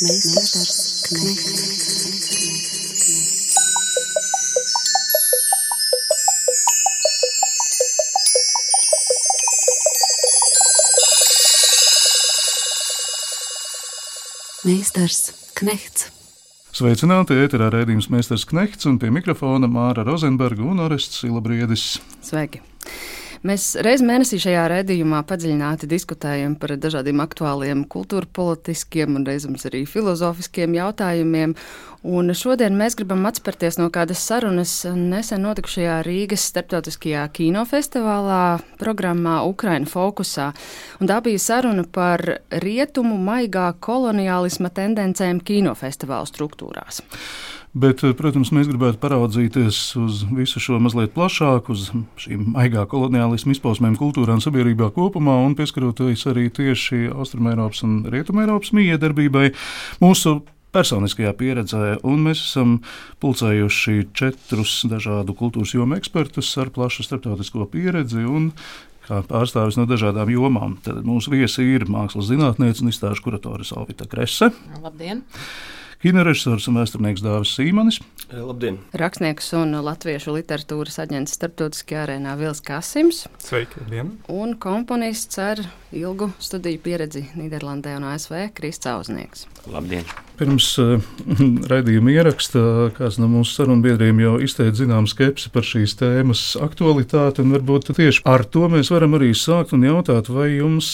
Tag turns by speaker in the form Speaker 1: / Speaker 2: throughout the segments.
Speaker 1: Meistars Knechts. Meistars Knechts.
Speaker 2: Sveicināti, ēterā redzējums Mēsters Knehts un pie mikrofona Māra Rozenberga un Orests Silabriedis.
Speaker 3: Sveiki! Mēs reiz mēnesī šajā redzējumā padziļināti diskutējam par dažādiem aktuāliem kultūra politiskiem un reizēm arī filozofiskiem jautājumiem. Un šodien mēs gribam atspērties no kādas sarunas nesen notikušajā Rīgas starptautiskajā kinofestivālā programmā Ukraina fokusā. Un tā bija saruna par rietumu maigā koloniālisma tendencēm kinofestivāla struktūrās.
Speaker 2: Bet, eh, protams, mēs gribētu paraudzīties uz visu šo mazliet plašāk, uz šīm maigā koloniālismu izpausmēm kultūrā un sabiedrībā kopumā, un pieskaroties arī tieši Austrumēropas un Rietumēropas miedarbībai mūsu personiskajā pieredzē, un mēs esam pulcējuši četrus dažādu kultūras jomu ekspertus ar plašu starptautisko pieredzi un kā pārstāvis no dažādām jomām. Tad mūsu viesi ir mākslas zinātniece un izstāžu kuratore Salvita Krese.
Speaker 4: Labdien!
Speaker 2: Kinorežisors un vēsturnieks Dāvis Sīmanis.
Speaker 5: Labdien!
Speaker 3: Rakstnieks un latviešu literatūras aģents starptautiskajā arēnā Vils Kasims.
Speaker 6: Sveiki! Labdien.
Speaker 3: Un komponists ar ilgu studiju pieredzi Nīderlandē un ASV Krists Auznieks.
Speaker 5: Labdien!
Speaker 2: Pirms uh, raidījuma ieraksta kāds no mūsu sarunbiedriem jau izteica zināmu skepsi par šīs tēmas aktualitāti, un varbūt tieši ar to mēs varam arī sākt un jautāt, vai jums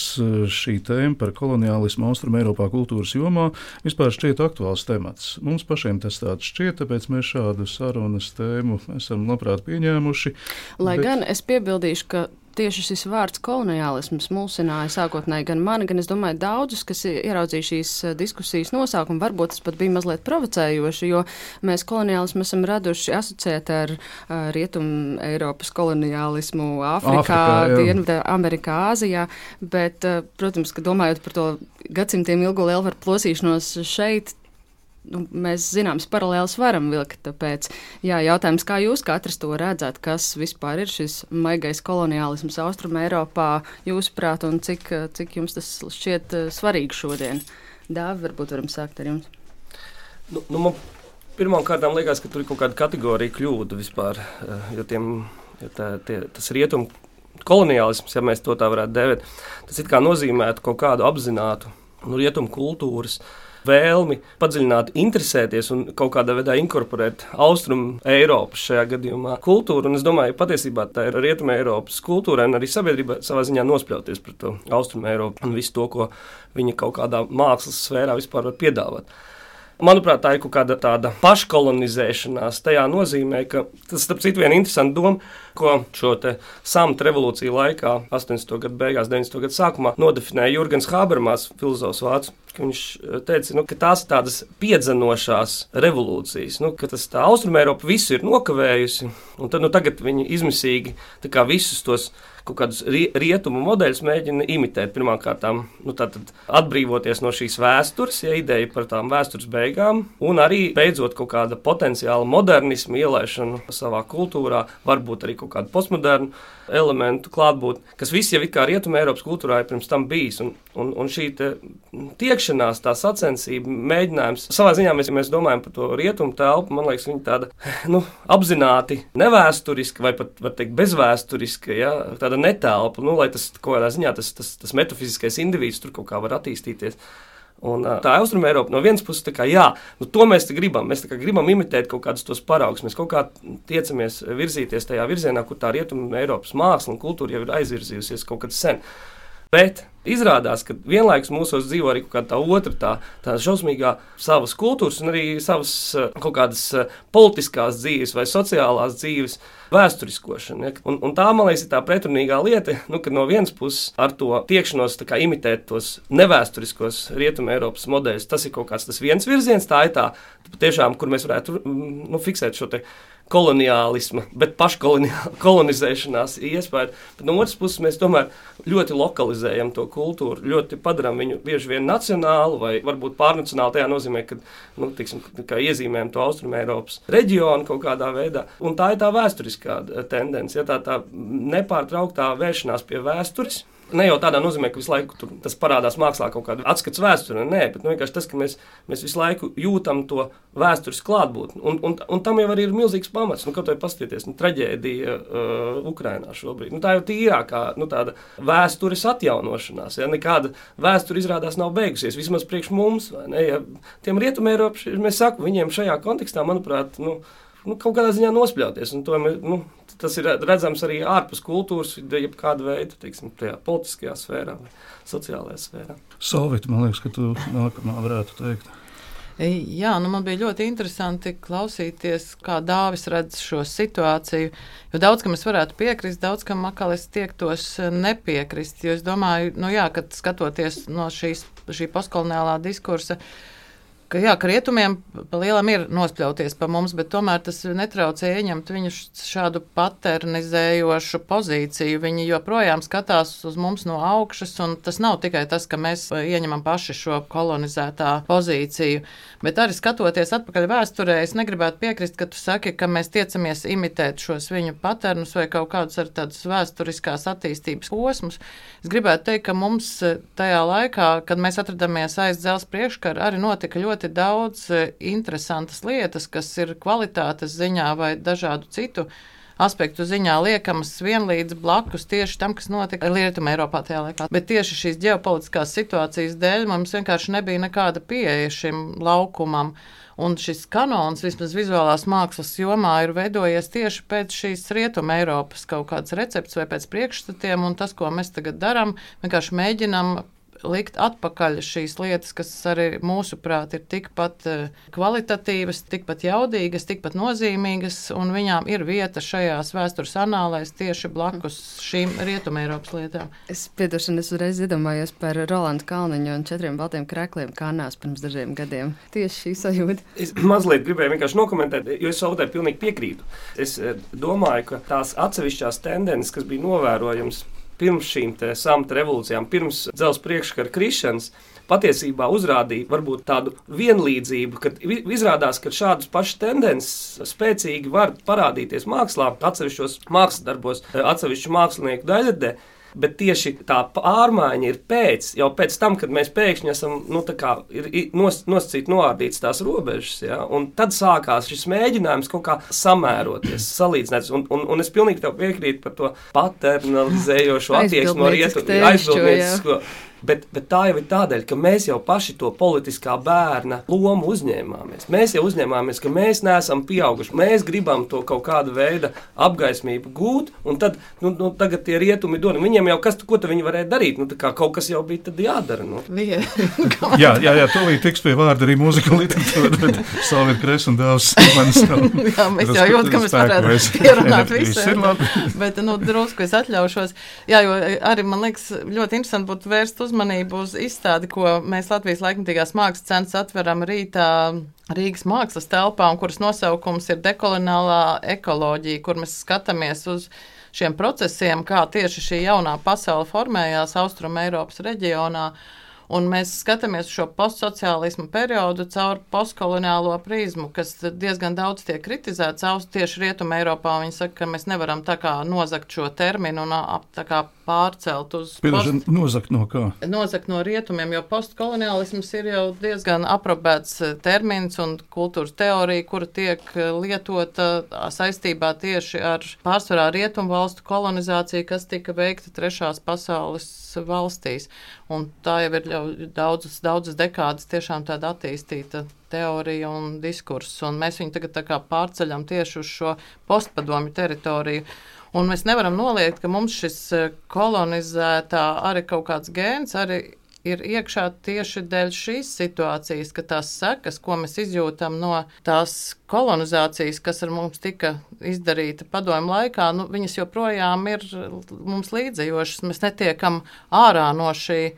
Speaker 2: šī tēma par koloniālismu Austrum Eiropā kultūras jomā vispār šķiet aktuāls temats. Mums pašiem tas tāds šķiet, tāpēc mēs šādu sarunas tēmu esam labprāt pieņēmuši.
Speaker 3: Lai bet... gan es piebildīšu, ka tieši šis vārds koloniālisms mulsināja sākotnēji gan mani, gan es domāju daudzus, kas ieraudzīja šīs diskusijas nosaukumu. Varbūt tas pat bija mazliet provocējoši, jo mēs koloniālismu esam raduši asociēt ar Rietumu Eiropas koloniālismu Āfrikā, Dienvidā, Amerikā, Āzijā, bet, uh, protams, ka domājot par to gadsimtiem ilgo lielvaru plosīšanos šeit, nu, mēs zināmas paralēlas varam vilkt. Tāpēc, jā, jautājums, kā jūs katrs to redzat, kas vispār ir šis maigais koloniālisms Austrumē Eiropā, jūsuprāt, un cik, cik jums tas šķiet eh, svarīgi šodien? Dāvi, varbūt varam sākt ar jums.
Speaker 5: Nu, nu, man pirmkārt liekas, ka tur ir kaut kāda kategorija kļūda vispār, eh, jo, tiem, jo tā, tie, tas rietumu koloniālisms, ja mēs to tā varētu dēvēt, tas it kā nozīmētu kaut kādu apzinātu nu, rietumu kultūras uh, vēlmi padziļināt, interesēties un kaut kādā veidā inkorporēt austrumu Eiropas šajā gadījumā kultūru. Un es domāju, patiesībā tā ir rietumē Eiropas kultūra un arī sabiedrība savā ziņā nospļauties par to austrumu Eiropu un visu to, ko viņa kaut kādā mākslas sfērā vispār var piedāvāt. Manuprāt, tā ir kaut kāda tāda paškolonizēšanās. Tajā nozīmē, ka tas, starp citu, viena interesanta doma, ko šo samta revolūciju laikā, 80. gadu beigās, 90. gadu sākumā, nodefinēja Jurgens Habermas, filozofs Vācu. Viņš eh, teica, nu, ka tās ir tādas piedzenošās revolūcijas, nu, ka tas tā Austrumēropa visu ir nokavējusi, un tad nu, tagad viņi izmisīgi visus tos kaut kādus rietumu modeļus mēģina imitēt. Pirmkārt, nu, atbrīvoties no šīs vēstures, ja ideja par tām vēstures beigām, un arī beidzot kaut kāda potenciāla modernisma ielaišana savā kultūrā, varbūt arī kaut kādu postmodernu elementu klātbūtni, kas viss jau ir kā rietumē Eiropas kultūrā ir pirms tam bijis. Un, un, un šī tiekšanās, tā sacensība, mēģinājums, savā ziņā mēs, mēs domājam par to rietumu telpu, man liekas, viņa tāda nu, apzināti nevēsturiska vai pat teikt, bezvēsturiska, ja, tāda netelpa, nu, lai tas kaut kādā ziņā tas, tas, tas metafiziskais indivīds tur kaut kā var attīstīties. Un, tā ir Austrumē Eiropa. No vienas puses, kā, jā, nu, to mēs gribam. Mēs gribam imitēt kaut kādus tos paraugus. Mēs kaut kā tiecamies virzīties tajā virzienā, kur tā Rietumē Eiropas māksla un kultūra jau ir aizvirzījusies kaut kad sen. Bet Izrādās, ka vienlaikus mūsos dzīvo arī tā otra, tā, tā šausmīgā savas kultūras un arī savas eh, kaut kādas eh, politiskās dzīves vai sociālās dzīves vēsturiskošana. Ja? Un, un tā, man liekas, ir tā pretrunīgā lieta, nu, ka no vienas puses ar to tiekšanos kā, imitēt tos nevēsturiskos rietumu Eiropas modeļus, tas ir kaut kāds tas viens virziens, tā ir tā, tiešām, kur mēs varētu mm, nu, fiksēt šo te koloniālisma, bet paškolonizēšanās iespēja. Bet no otras puses, mēs tomēr ļoti lokalizējam to kultūru, ļoti padarām viņu bieži vien nacionālu vai varbūt pārnacionālu. Tajā nozīmē, ka nu, tiksim, iezīmējam to Austrumēropas reģionu kaut kādā veidā. Un tā ir tā vēsturiskā tendence, ja tā, tā nepārtrauktā vēršanās pie vēstures Ne jau tādā nozīmē, ka visu laiku tur, tas parādās mākslā kaut kāda atskats vēsturē, nē, bet nu, vienkārši tas, ka mēs, mēs visu laiku jūtam to vēstures klātbūtni. Un, un, un tam jau arī ir milzīgs pamats. Nu, kaut vai paskatieties, nu, traģēdija uh, Ukrainā šobrīd. Nu, tā jau tīrākā nu, vēstures atjaunošanās. Ja? Nekāda vēsture izrādās nav beigusies, vismaz priekš mums. Ja? Tiem rietumēropiešiem mēs sakām, viņiem šajā kontekstā, manuprāt, nu, nu, kaut kādā ziņā nospļauties. To, nu, tas ir redzams arī ārpus kultūras, jebkāda veida, teiksim, tajā politiskajā sfērā vai sociālajā sfērā.
Speaker 2: Solvit, man liekas, ka tu nākamā varētu teikt.
Speaker 4: Jā, nu man bija ļoti interesanti klausīties, kā Dāvis redz šo situāciju. Jo daudz kam es varētu piekrist, daudz kam atkal es tiektos nepiekrist. Jo es domāju, nu jā, kad skatoties no šīs, šī postkoloniālā diskursa, uh, ka, jā, ka rietumiem lielam ir nospļauties pa mums, bet tomēr tas netraucē ieņemt viņu šādu paternizējošu pozīciju. Viņi joprojām skatās uz mums no augšas, un tas nav tikai tas, ka mēs ieņemam paši šo kolonizētā pozīciju, bet arī skatoties atpakaļ vēsturē, es negribētu piekrist, ka tu saki, ka mēs tiecamies imitēt šos viņu paternus vai kaut kādus ar tādus vēsturiskās attīstības posmus. Es gribētu teikt, ka mums tajā laikā, kad mēs atrodamies aiz dzelzs priekškara, arī notika ļoti ļoti daudz e, interesantas lietas, kas ir kvalitātes ziņā vai dažādu citu aspektu ziņā liekamas vienlīdz blakus tieši tam, kas notika Rietumē Eiropā tajā laikā. Bet tieši šīs ģeopolitiskās situācijas dēļ mums vienkārši nebija nekāda pieeja šim laukumam. Un šis kanons, vismaz vizuālās mākslas jomā, ir veidojies tieši pēc šīs rietuma Eiropas kaut kādas recepts vai pēc priekšstatiem, un tas, ko mēs tagad darām, vienkārši mēģinam likt atpakaļ šīs lietas, kas arī mūsuprāt ir tikpat eh, kvalitatīvas, tikpat jaudīgas, tikpat nozīmīgas, un viņām ir vieta šajās vēstures anālēs tieši blakus šīm rietumēropas lietām.
Speaker 3: Es piedošanu, es uzreiz iedomājos par Rolandu Kalniņu un četriem baltiem krēkliem Kanās pirms dažiem gadiem. Tieši šī sajūta.
Speaker 5: Es mazliet gribēju vienkārši nokomentēt, jo es savukārt pilnīgi piekrītu. Es eh, domāju, ka tās atsevišķās tendences, kas bija novērojamas pirms šīm samta revolūcijām, pirms dzelzceļa priekškara krišanas, patiesībā uzrādīja varbūt tādu vienlīdzību, ka izrādās, ka šādas pašas tendences spēcīgi var parādīties mākslā, atsevišķos mākslas darbos, atsevišķu mākslinieku daļradē bet tieši tā pārmaiņa ir pēc, jau pēc tam, kad mēs pēkšņi esam nu, kā, nos, nosacīti, noārdīts tās robežas. Ja, tad sākās šis mēģinājums kaut kā samēroties, salīdzināt. Un, un, un es pilnīgi piekrītu par to paternalizējošo attieksmi no rietumu aizbildniecisko. Bet, bet tā jau ir tādēļ, ka mēs jau paši to politiskā bērna lomu uzņēmāmies. Mēs jau uzņēmāmies, ka mēs neesam pieauguši. Mēs gribam to kaut kādu veidu apgaismību gūt, un tad nu, nu, tagad tie rietumi dod. Viņiem jau kas, ko viņi varēja darīt? Nu, kaut kas jau bija jādara. Nu.
Speaker 2: jā, jā, jā, tūlīt tiks pie vārda arī mūzika literatūra, bet savu ir kres un dāvs.
Speaker 4: jā, mēs jau jūtam, ka mēs varētu pierunāt visu. bet, nu, drusku es atļaušos. Jā, jo arī man liekas ļoti interesanti būtu vērst uzmanību uzmanību uz izstādi, ko mēs Latvijas laikmatīgās mākslas centrs atveram rītā Rīgas mākslas telpā, un kuras nosaukums ir dekolonālā ekoloģija, kur mēs skatāmies uz šiem procesiem, kā tieši šī jaunā pasaule formējās Austrum Eiropas reģionā. Un mēs skatāmies šo postsociālismu periodu caur postkoloniālo prizmu, kas diezgan daudz tiek kritizēts tieši Rietumē Eiropā. Viņi saka, ka mēs nevaram tā kā nozagt šo terminu un tā kā pārcelt uz.
Speaker 2: Post... Nozagt no kā?
Speaker 4: Nozagt no rietumiem, jo postkoloniālisms ir jau diezgan aprobēts eh, termins un kultūras teorija, kura tiek eh, lietota saistībā tieši ar pārsvarā rietumu valstu kolonizāciju, kas tika veikta trešās pasaules valstīs. Un tā jau ir jau daudzas, daudzas dekādas tiešām tāda attīstīta teorija un diskurss, un mēs viņu tagad pārceļam tieši uz šo postpadomju teritoriju. Un mēs nevaram noliegt, ka mums šis e, kolonizētā arī kaut kāds gēns arī ir iekšā tieši dēļ šīs situācijas, ka tās sekas, ko mēs izjūtam no tās kolonizācijas, kas ar mums tika izdarīta padomju laikā, nu, viņas joprojām ir mums līdzējošas. Mēs netiekam ārā no šī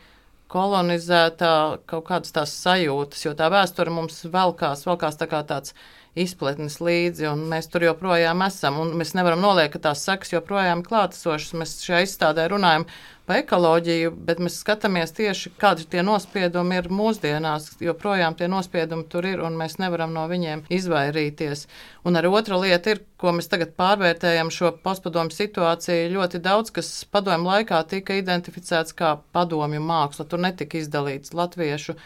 Speaker 4: kolonizētā kaut kādas tās sajūtas, jo tā vēsture mums velkās, velkās tā kā tāds izpletnes līdzi, un mēs tur joprojām esam. Mēs nevaram noliekt, ka tās sekas joprojām ir klātesošas. Mēs šajā izstādē runājam par ekoloģiju, bet mēs skatāmies tieši, kādi tie nospiedumi ir mūsdienās. Joprojām tie nospiedumi tur ir, un mēs nevaram no viņiem izvairīties. Un arī otra lieta ir, ko mēs tagad pārvērtējam šo postpadomu situāciju. Ļoti daudz, kas padomu laikā tika identificēts kā padomju māksla, tur netika izdalīts latviešu,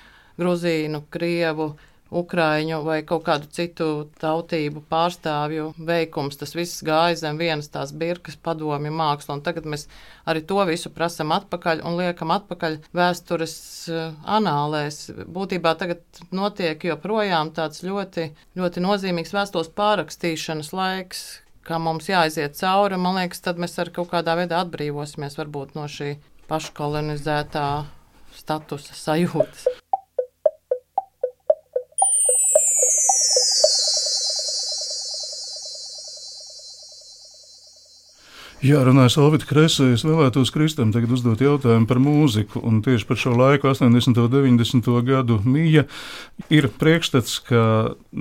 Speaker 4: gruzīnu, krievu Ukrāņu vai kaut kādu citu tautību pārstāvju veikums. Tas viss gāja zem vienas tās birkas padomju māksla, tagad mēs arī to visu prasam atpakaļ un liekam atpakaļ vēstures uh, anālēs. Būtībā tagad notiek joprojām tāds ļoti, ļoti nozīmīgs vēstules pārakstīšanas laiks, kā mums jāaiziet cauri. Man liekas, tad mēs ar kaut kādā veidā atbrīvosimies varbūt no šī paškolonizētā statusa sajūtas.
Speaker 2: Jā, runāju Salvita Kresē, es vēlētos Kristam tagad uzdot jautājumu par mūziku, un tieši par šo laiku, 80. un 90. gadu mīja, ir priekšstats, ka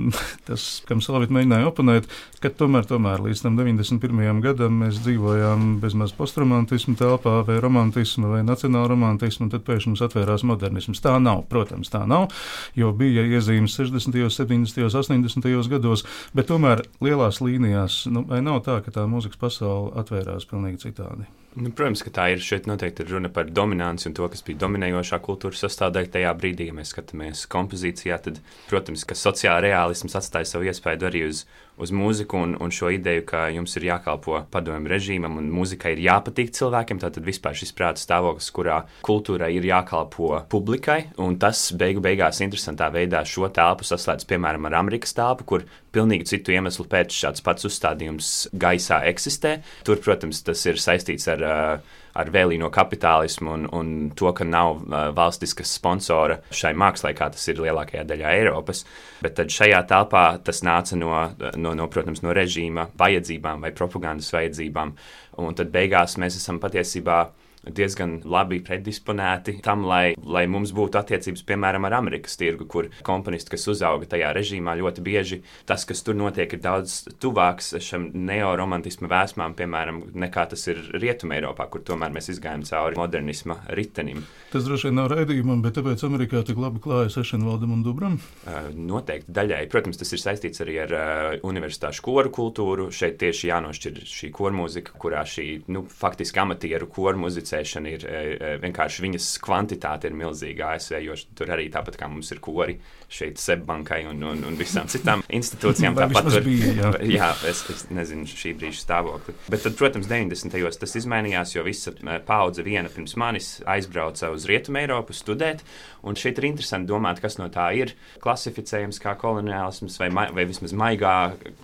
Speaker 2: tas, kam Salvita mēģināja oponēt, ka tomēr, tomēr līdz tam 91. gadam mēs dzīvojām bezmaz postromantismu telpā, vai romantismu, vai nacionālu romantismu, un tad pēkšņi mums atvērās modernisms. Tā nav, protams, tā nav, jo bija iezīmes 60., 70., 80. gados, bet tomēr lielās līnijās, nu, vai nav tā, ka tā mūzikas pasaule atvērās? Izskatās pilnīgi citādi.
Speaker 6: Nu, protams, ka tā ir. Šeit noteikti ir runa par dominanci un to, kas bija dominējošā kultūras sastāvdaļa tajā brīdī. Ja mēs skatāmies kompozīcijā, tad, protams, ka sociāla realisms atstāja savu iespēju arī uz, uz mūziku un, un šo ideju, ka jums ir jākalpo padomju režīmam un mūzikai ir jāpatīk cilvēkiem. Tad vispār šis prāta stāvoklis, kurā kultūrai ir jākalpo publikai, un tas beigu beigās interesantā veidā šo telpu saslēdz piemēram ar Amerikas telpu, kur pilnīgi citu iemeslu pēc šāds pats uzstādījums gaisā eksistē. Tur, protams, tas ir saistīts ar ar, uh, ar vēlīno kapitālismu un, un to, ka nav uh, valstiska sponsora šai mākslai, kā tas ir lielākajā daļā Eiropas. Bet tad šajā telpā tas nāca no, no, no, protams, no režīma vajadzībām vai propagandas vajadzībām. Un tad beigās mēs esam patiesībā diezgan labi predisponēti tam, lai, lai mums būtu attiecības, piemēram, ar Amerikas tirgu, kur komponisti, kas uzauga tajā režīmā, ļoti bieži tas, kas tur notiek, ir daudz tuvāks šim neoromantisma vēsmām, piemēram, nekā tas ir Rietumē Eiropā, kur tomēr mēs izgājām cauri modernisma ritenim.
Speaker 2: Tas droši vien nav raidījumam, bet tāpēc Amerikā tik labi klājas Ešenvaldam un Dubram?
Speaker 6: Noteikti daļai. Protams, tas ir saistīts arī ar universitāšu koru kultūru. Šeit tieši jānošķir šī kormūzika, kurā šī, nu, faktiski amatieru kormūzika muzicēšana ir e, e, vienkārši viņas kvantitāte ir milzīga. ASV, jo tur arī tāpat kā mums ir kori šeit Seibankai un, un, un visām citām institūcijām.
Speaker 2: tāpat tur bija. Jā,
Speaker 6: jā es, es nezinu šī brīža stāvokli. Bet tad, protams, 90. gados tas izmainījās, jo visa paudze viena pirms manis aizbrauca uz Rietumu Eiropu studēt. Un šeit ir interesanti domāt, kas no tā ir klasificējams kā koloniālisms vai, ma vai vismaz maigā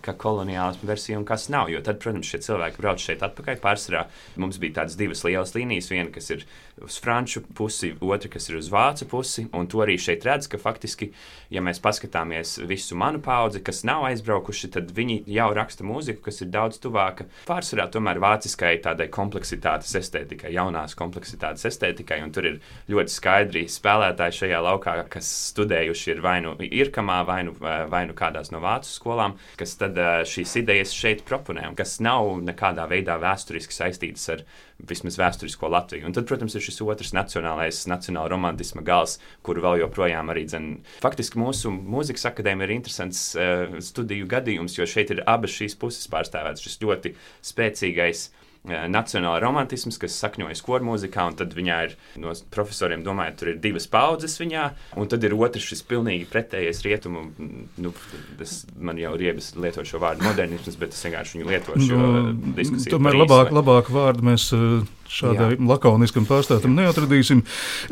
Speaker 6: kā koloniālisma versija un kas nav. Jo tad, protams, šie cilvēki brauc šeit atpakaļ. Pārsvarā mums bija tādas divas lielas līnijas, viena, kas ir uz franču pusi, otra, kas ir uz vācu pusi. Un to arī šeit redz, ka faktiski, ja mēs paskatāmies visu manu paudzi, kas nav aizbraukuši, tad viņi jau raksta mūziku, kas ir daudz tuvāka pārsvarā tomēr vāciskai tādai kompleksitātes estētikai, jaunās kompleksitātes estētikai. Tur ir ļoti skaidri spēlētāji šajā laukā, kas studējuši ir vai nu Irkamā, vai nu, vai nu kādās no vācu skolām, kas tad šīs idejas šeit proponē, un kas nav nekādā veidā vēsturiski saistītas ar vismaz vēsturisko Latviju. Un tad, protams, ir šis otrs nacionālais, nacionāla romantisma gals, kuru vēl joprojām arī dzen. Faktiski mūsu mūzikas akadēmija ir interesants uh, studiju gadījums, jo šeit ir abas šīs puses pārstāvētas. Šis ļoti spēcīgais Eh, nacionāla romantisms, kas sakņojas kormūzikā, un tad viņā ir no profesoriem domājot, tur ir divas paudzes viņā, un tad ir otrs šis pilnīgi pretējais rietumu, nu, tas man jau ir iebis lietot šo vārdu modernisms, bet es vienkārši viņu lietošu, jo nu, diskusija.
Speaker 2: Tomēr labāk, labāk vārdu mēs eh, šādai Jā. lakoniskam pārstāvam neatradīsim.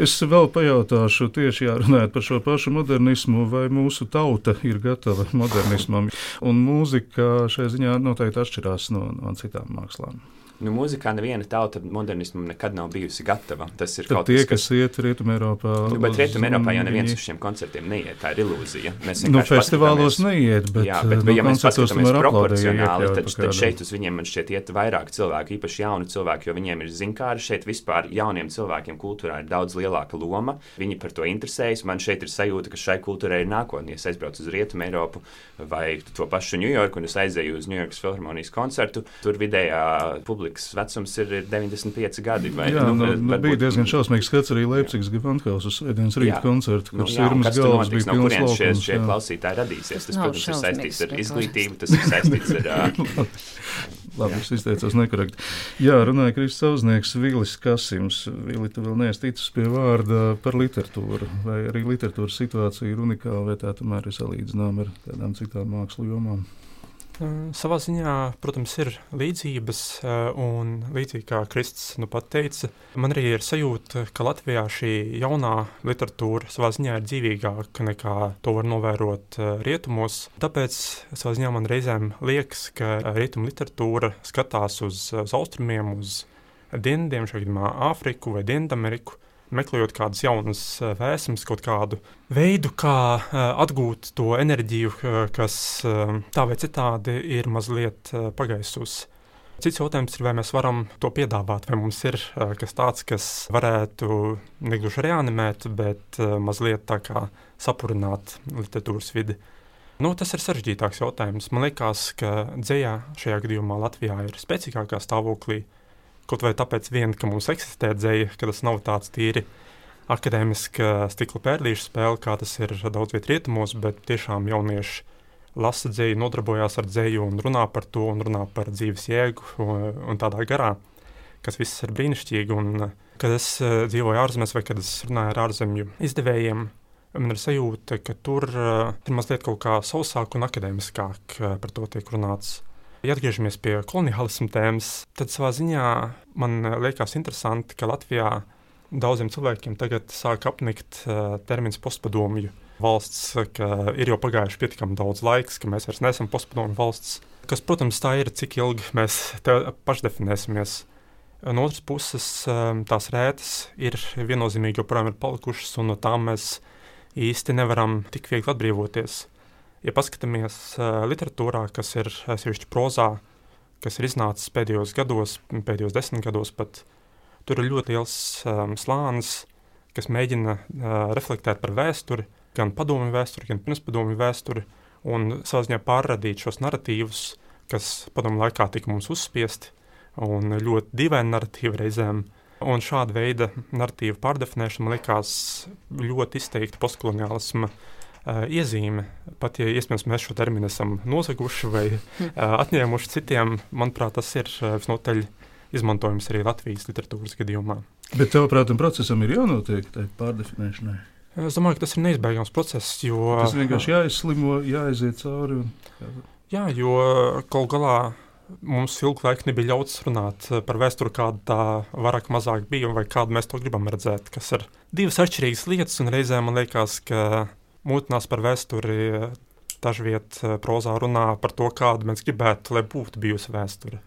Speaker 2: Es vēl pajautāšu tieši jārunājot par šo pašu modernismu, vai mūsu tauta ir gatava modernismam, un mūzika šai ziņā noteikti atšķirās no, no citām mākslām.
Speaker 6: Nu, mūzikā neviena tauta modernismam nekad nav bijusi gatava. Tas ir
Speaker 2: Tad
Speaker 6: kaut
Speaker 2: tie,
Speaker 6: kas,
Speaker 2: kas iet Rietumē, Eiropā.
Speaker 6: Nu, bet
Speaker 2: uz-
Speaker 6: Rietumēropā jau neviens uz šiem koncertiem neiet. Tā ir ilūzija. Mēs
Speaker 2: Nu, festivālos neiet, bet,
Speaker 6: jā, bet,
Speaker 2: nu,
Speaker 6: ja mēs paskatāmies proporcionāli, tad, tad šeit uz viņiem man šķiet iet vairāk cilvēku, īpaši jauni cilvēki, jo viņiem ir zinkāri. Šeit vispār jauniem cilvēkiem kultūrā ir daudz lielāka loma. Viņi par to interesējas. Man šeit ir sajūta, ka šai kultūrai ir nākotnē. Es aizbraucu uz Rietumu Eiropu vai to pašu Ņujorku un es aizēju uz Ņujorkas filharmonijas koncertu, tur vidējā publikas vecums ir 95 gadi. Vai,
Speaker 2: Jā, nu, nu,
Speaker 6: varbūt-
Speaker 2: bija diezgan šausmīgs skats arī Leipzigas Gevanthausas sēdienas rīta
Speaker 6: Jā.
Speaker 2: koncertu,
Speaker 6: Nu,
Speaker 2: kur
Speaker 6: un
Speaker 2: sirmas galvas bija
Speaker 6: no šie,
Speaker 2: laukums.
Speaker 6: šie
Speaker 2: jā.
Speaker 6: klausītāji radīsies? Tas, protams, ir saistīts ar izglītību, tas ir saistīts ar
Speaker 2: Labi, es izteicos nekorekti. Jā, runāja Kristis Sauznieks, Vilis Kasims. Vili, tu vēl neesi ticis pie vārda par literatūru. Vai arī literatūras situācija ir unikāla, vai tā tomēr ir salīdzināma ar tādām citām mākslu jomām?
Speaker 7: Savā ziņā, protams, ir līdzības, un līdzīgi kā Kristis nu pat teica, man arī ir sajūta, ka Latvijā šī jaunā literatūra savā ziņā ir dzīvīgāka nekā to var novērot rietumos. Tāpēc savā ziņā man reizēm liekas, ka rietumu literatūra skatās uz, uz austrumiem, uz dienvidiem, šajā gadījumā Āfriku vai Dienvidameriku, meklējot kādas jaunas uh, vēsmas, kaut kādu veidu, kā uh, atgūt to enerģiju, uh, kas tā vai citādi ir mazliet pagaisusi. Cits jautājums ir, vai mēs varam to piedāvāt, vai mums ir kas tāds, kas varētu negluži reanimēt, bet mazliet tā kā sapurināt literatūras vidi. Nu, tas ir sarežģītāks jautājums. Man liekas, ka dzējā šajā gadījumā Latvijā ir spēcīgākā stāvoklī. Kaut vai tāpēc, vien, ka mums eksistē dzēja, ka tas nav tāds tīri akadēmiska stikla pērlīšu spēle, kā tas ir daudz vietā rietumos, bet tiešām jaunieši lasa dzēju, nodarbojās ar dzēju un runā par to, un runā par dzīves jēgu un, un tādā garā, kas viss ir brīnišķīgi. Un, kad es dzīvoju ārzemēs vai kad es runāju ar ārzemju izdevējiem, man ir sajūta, ka tur uh, ir mazliet kaut kā sausāk un akadēmiskāk uh, par to tiek runāts. Ja atgriežamies pie koloniālisma tēmas, tad savā ziņā man eh, liekas interesanti, ka Latvijā daudziem cilvēkiem tagad sāk apnikt uh, termins postpadomju valsts, ka ir jau pagājuši pietiekami daudz laiks, ka mēs vairs neesam postpadomju valsts. Kas, protams, tā ir, cik ilgi mēs pašdefinēsimies. No otras puses, um, tās rētas ir viennozīmīgi joprojām ir palikušas, un no tām mēs īsti nevaram tik viegli atbrīvoties. Ja paskatāmies literatūrā, kas ir sevišķi prozā, kas ir iznācis pēdējos gados, pēdējos desmit gados pat, tur ir ļoti liels um, slānis, kas mēģina uh, reflektēt par vēsturi, gan padomju vēsturi, gan pirmspadomju vēsturi, un savā ziņā pārradīt šos narratīvus, kas padomju laikā tika mums uzspiesti, un ļoti dīvaini narratīvi reizēm. Un šāda veida narratīvu pārdefinēšana man liekas ļoti izteikti postkoloniālisma uh, iezīme. Pat ja iespējams mēs šo terminu esam nozaguši vai uh, atņēmuši citiem, manuprāt, tas ir uh, visnotaļ izmantojams arī Latvijas literatūras gadījumā.
Speaker 2: Bet tavuprāt, tam procesam ir jānotiek tai pārdefinēšanai.
Speaker 7: Es domāju, ka tas ir neizbēgams process, jo
Speaker 2: Tas vienkārši jāizslimo, jāaiziet cauri. Un...
Speaker 7: Jā, jo galu galā mums ilgu laiku nebija ļauts runāt eh, par vēsturi, kāda tā vairāk mazāk bija, vai kādu mēs to gribam redzēt. Kas ir divas atšķirīgas lietas, un reizē man liekas, ka mūtinās par vēsturi dažviet eh, prozā runā par to, kādu mēs gribētu, lai būtu bijusi vēsture.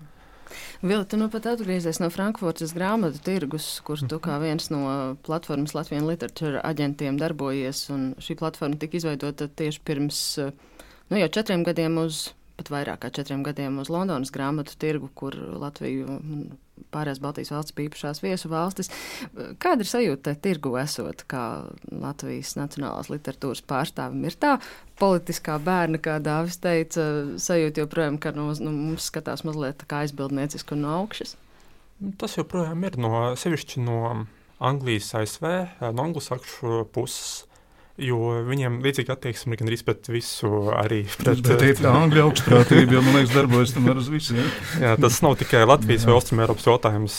Speaker 3: Vilta, tu nu pat atgriezies no Frankfurtas grāmatu tirgus, kur tu kā viens no platformas Latvijas literatūra aģentiem darbojies, šī platforma tika izveidota tieši pirms, nu jau četriem gadiem uz, pat vairāk kā četriem gadiem uz Londonas grāmatu tirgu, kur Latviju pārējās Baltijas valsts bija īpašās viesu valstis. Kāda ir sajūta tirgu esot, kā Latvijas nacionālās literatūras pārstāvim? Ir tā politiskā bērna, kā Dāvis teica, sajūta joprojām, ka nu, nu, mums skatās mazliet kā aizbildnieciski un no augšas.
Speaker 7: Tas joprojām ir no sevišķi no Anglijas, ASV, no anglosakšu puses. Jo viņiem līdzīga attieksme ir gandrīz pret visu, arī pret
Speaker 2: Bet tā ir tā angļu augstprātība, jo man liekas, darbojas tomēr uz visiem.
Speaker 7: Jā, tas nav tikai Latvijas vai Austrumēropas jautājums.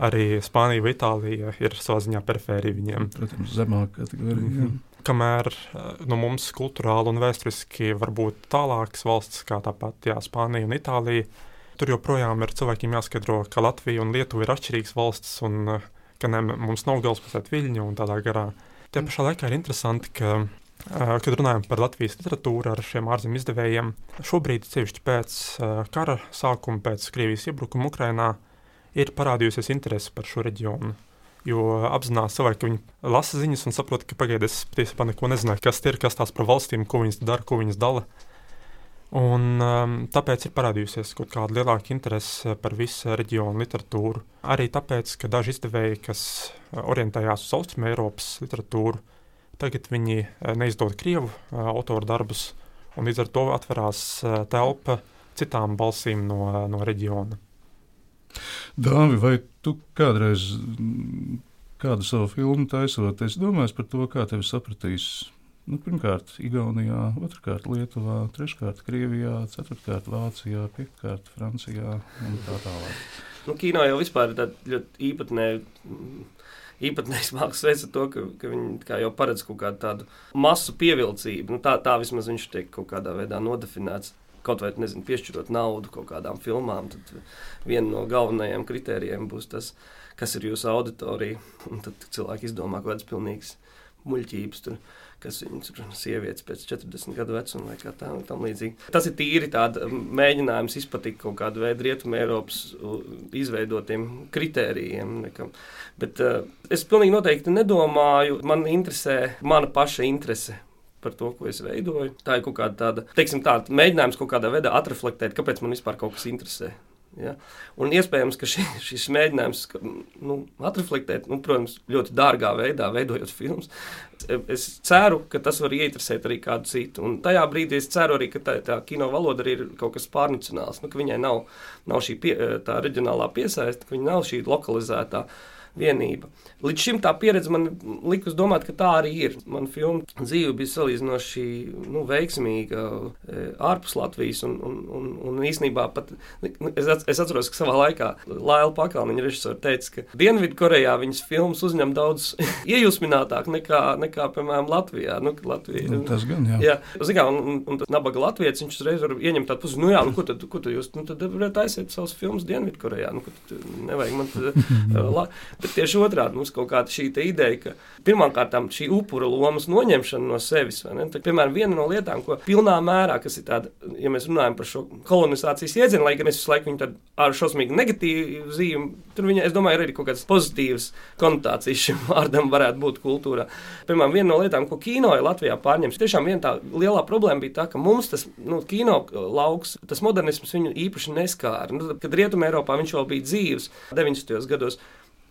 Speaker 7: Arī Spānija vai Itālija ir savā ziņā perifērija viņiem.
Speaker 2: Protams, zemāk kategorija.
Speaker 7: Mm. Kamēr no mums kultūrāli un vēsturiski var būt tālākas valstis, kā tāpat jā, Spānija un Itālija, tur joprojām ir cilvēkiem jāskaidro, ka Latvija un Lietuva ir atšķirīgas valstis un ka ne, mums nav galvaspilsēta Viļņa un tādā garā. Tajā pašā laikā ir interesanti, ka kad runājam par Latvijas literatūru ar šiem ārzemju izdevējiem, šobrīd, sevišķi pēc kara sākuma, pēc Krievijas iebrukuma Ukrajinā, ir parādījusies interese par šo reģionu. Jo apzinās cilvēki, ka viņi lasa ziņas un saprot, ka pagaidām es patiesībā neko nezināju, kas ir, kas tās par valstīm, ko viņas dara, ko viņas dala. Un, um, tāpēc ir parādījusies kaut kāda lielāka interese par visu reģionu literatūru. Arī tāpēc, ka daži izdevēji, kas orientējās uz Austrum Eiropas literatūru, Tagad viņi eh, neizdod krievu eh, autoru darbus, un līdz ar to atverās eh, telpa citām balsīm no, no reģiona.
Speaker 2: Dāvi, vai tu kādreiz kādu savu filmu taisot, es domāju par to, kā tevi sapratīs? Nu, pirmkārt, Igaunijā, otrkārt, Lietuvā, treškārt, Krievijā, ceturtkārt, Vācijā, piektkārt, Francijā un tā tālāk.
Speaker 5: Nu, kino jau vispār ir ļoti īpatnēji īpatnējs mākslas veids ar to, ka, ka viņi jau paredz kaut kādu tādu masu pievilcību. Nu, tā, tā vismaz viņš tiek kaut kādā veidā nodefinēts. Kaut vai nezinu, piešķirot naudu kaut kādām filmām, tad viena no galvenajiem kritērijiem būs tas, kas ir jūsu auditorija. Tad cilvēki izdomā kaut kādas pilnīgas muļķības. Tur kas viņas ir sievietes pēc 40 gadu vecuma vai kā tā, tam līdzīgi. Tas ir tīri tāds mēģinājums izpatikt kaut kādu veidu rietumu Eiropas izveidotiem kritērijiem. Nekam. Bet uh, es pilnīgi noteikti nedomāju, man interesē mana paša interese par to, ko es veidoju. Tā ir kaut kāda tāda, teiksim, tāda mēģinājums kaut kādā veidā atreflektēt, kāpēc man vispār kaut kas interesē. Ja? Un iespējams, ka šī, šis mēģinājums nu, atreflektēt, nu, protams, ļoti dārgā veidā, veidojot filmas, es ceru, ka tas var ieinteresēt arī kādu citu. Un tajā brīdī es ceru arī, ka tā, tā kino valoda ir kaut kas pārnacionāls, nu, ka viņai nav, nav šī pie, tā reģionālā piesaiste, ka viņa nav šī lokalizētā vienība. Līdz šim tā pieredze man likus domāt, ka tā arī ir. Man filma dzīve bija salīdzinoši nu, veiksmīga e, ārpus Latvijas, un, un, un, un īsnībā pat es, es atceros, ka savā laikā Laila Pakalniņa režisori teica, ka Dienvidkorejā viņas filmas uzņem daudz iejusminātāk nekā, nekā piemēram, Latvijā. Nu, Latvija,
Speaker 2: nu, tas gan, jā.
Speaker 5: jā Zikā, un, un, un tas nabaga latvietis, viņš uzreiz var ieņemt tādu pusi, nu jā, nu, ko tad, ko tad jūs, nu, tad varat aiziet savas filmas Dienvidkorejā, nu, ko tad nevajag man tad, la, Bet tieši otrādi mums kaut kāda šī ideja, ka pirmkārt šī upura lomas noņemšana no sevis, tad, piemēram, viena no lietām, ko pilnā mērā, kas ir tāda, ja mēs runājam par šo kolonizācijas iedzienu, lai gan es visu laiku viņu ar šausmīgi negatīvu zīmi, tur viņa, es domāju, ir arī kaut kādas pozitīvas konotācijas šim vārdam varētu būt kultūrā. Piemēram, viena no lietām, ko kino Latvijā pārņems, tiešām viena tā lielā problēma bija tā, ka mums tas nu, kino lauks, tas modernisms viņu īpaši neskāra. Nu, kad Rietumē Eiropā viņš vēl bija dzīves 90. gados.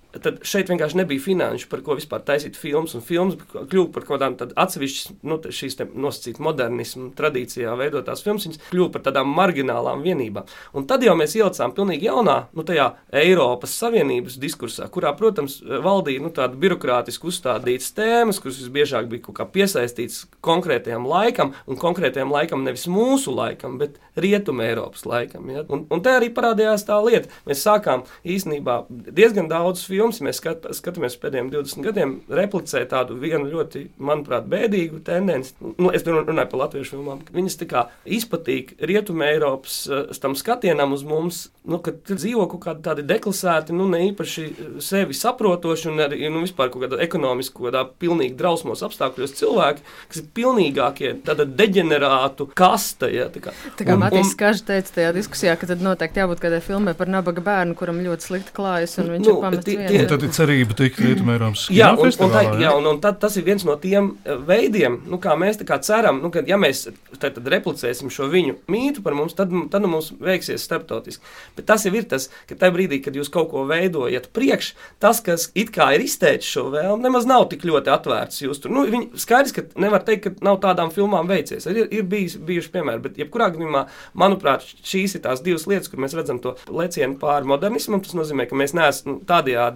Speaker 5: Tad šeit vienkārši nebija finanšu, par ko vispār taisīt filmas. Un filmas kļuva par kaut kādām atsevišķām, nu, šīs nosacītas modernismu tradīcijā veidotās filmas, viņas kļuva par tādām marginālām vienībām. Un tad jau mēs ielicām pilnīgi jaunā, nu, tajā Eiropas Savienības diskursā, kurā, protams, valdīja nu, tāda birokrātiski uzstādītas tēmas, kuras visbiežāk bija kaut kā piesaistītas konkrētajam laikam, un konkrētajam laikam nevis mūsu laikam, bet Rietumē Eiropas laikam. Ja? Un, un te arī parādījās tā lieta. Mēs sākām īstenībā diezgan daudz filmu filmas, mēs skat, skatāmies pēdējiem 20 gadiem, replicē tādu vienu ļoti, manuprāt, bēdīgu tendenci. Nu, es runāju par latviešu filmām. Viņas tā kā izpatīk rietumē Eiropas eh, tam skatienam uz mums, nu, kad dzīvo kaut kādi tādi deklasēti, nu, ne īpaši sevi saprotoši un arī, nu, vispār kaut kādā ekonomiski, kaut kādā pilnīgi drausmos apstākļos cilvēki, kas ir pilnīgākie tāda deģenerātu kasta. Ja, tā kā,
Speaker 3: tā kā Matīs Kažs teica tajā diskusijā, ka tad noteikti jābūt kādai filmai par nabaga bērnu, kuram ļoti slikti klājas un viņš nu, ir pametis
Speaker 2: tie, tad ir cerība tikt Rietumēropas
Speaker 5: jā, un, un, tā, jā, un, un tad, tas ir viens no tiem eh, veidiem, nu, kā mēs kā ceram, nu, ka, ja mēs tad, tad replicēsim šo viņu mītu par mums, tad, tad nu, mums veiksies starptautiski. Bet tas jau ir tas, ka tajā brīdī, kad jūs kaut ko veidojat priekš, tas, kas it kā ir izteicis šo vēlmu, nemaz nav tik ļoti atvērts. Jūs tur, nu, viņi, skaidrs, ka nevar teikt, ka nav tādām filmām veicies. Ir, ir bijis, bijuši piemēri, bet jebkurā gadījumā, manuprāt, šīs ir tās divas lietas, kur mēs redzam to lecienu pāri modernismam. Tas nozīmē, ka mēs neesam nu,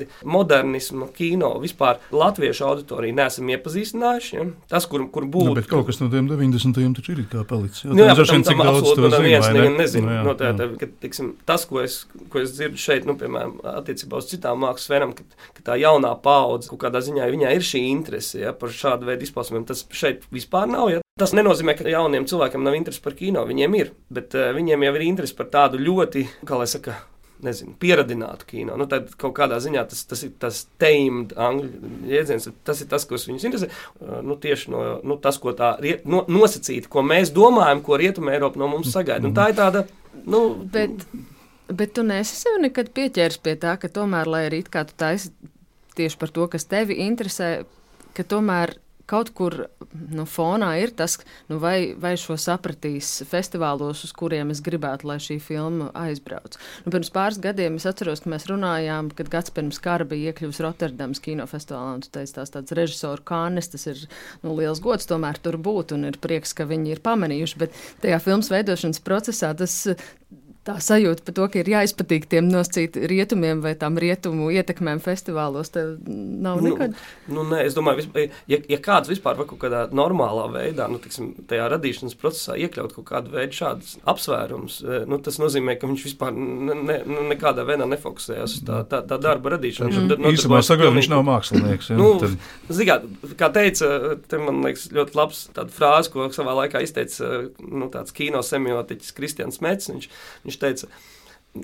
Speaker 5: tādajādi modernismu kino vispār latviešu auditoriju neesam iepazīstinājuši. Ja? Tas, kur, kur būtu.
Speaker 2: Nu, bet kaut kas no tiem 90. tur ir kā palicis.
Speaker 5: Jā, nu, jā, tam, tam absolūti no viens ne? nezinu. Nu, jā, no tā, tā, ka, tiksim, tas, ko es, ko es dzirdu šeit, nu, piemēram, attiecībā uz citām mākslas sfērām, ka, ka tā jaunā paudze kaut kādā ziņā ir šī interese ja, par šādu veidu izpausmēm. Tas šeit vispār nav. Ja? Tas nenozīmē, ka jauniem cilvēkiem nav interesi par kino. Viņiem ir, bet uh, viņiem jau ir interesi par tādu ļoti, kā lai saka, nezinu, pieradinātu kino. Nu, tad kaut kādā ziņā tas, tas ir tas teimed angļu jēdziens, tas ir tas, kas viņus interesē. Uh, nu, tieši no, nu, tas, ko tā riet, no, nosacīta, ko mēs domājam, ko Rietuma Eiropa no mums sagaida. Un tā ir tāda, nu,
Speaker 3: Bet, bet tu nesi sev nekad pieķēries pie tā, ka tomēr, lai arī it kā tu taisi tieši par to, kas tevi interesē, ka tomēr kaut kur nu, fonā ir tas, nu, vai, vai šo sapratīs festivālos, uz kuriem es gribētu, lai šī filma aizbrauc. Nu, pirms pāris gadiem es atceros, ka mēs runājām, kad gads pirms kara bija iekļuvis Rotterdamas kinofestivālā, un tu teici, tās tāds režisoru kānes, tas ir nu, liels gods tomēr tur būt, un ir prieks, ka viņi ir pamanījuši, bet tajā filmas veidošanas procesā tas tā sajūta par to, ka ir jāizpatīk tiem noscīt rietumiem vai tām rietumu ietekmēm festivālos, tev nav
Speaker 5: Nu,
Speaker 3: nekad.
Speaker 5: Nu, nē, es domāju, vispār, ja, ja kāds vispār var kaut kādā normālā veidā, nu, tiksim, tajā radīšanas procesā iekļaut kaut kādu veidu šādus apsvērumus, eh, nu, tas nozīmē, ka viņš vispār ne, ne, nu, nekādā veidā nefokusējās uz tā, tā, tā darba radīšanu. Viņš
Speaker 2: Mm.
Speaker 5: tad
Speaker 2: Īsumā
Speaker 5: nodarbojas
Speaker 2: sakot, viņš nav mākslinieks. Ja?
Speaker 5: Nu,
Speaker 2: Tad-
Speaker 5: Zināt, kā teica, te man liekas, ļoti labs tāda frāze, ko savā laikā izteica nu, tāds kino semiotiķis Kristians Mets. Viņš, viņš teica,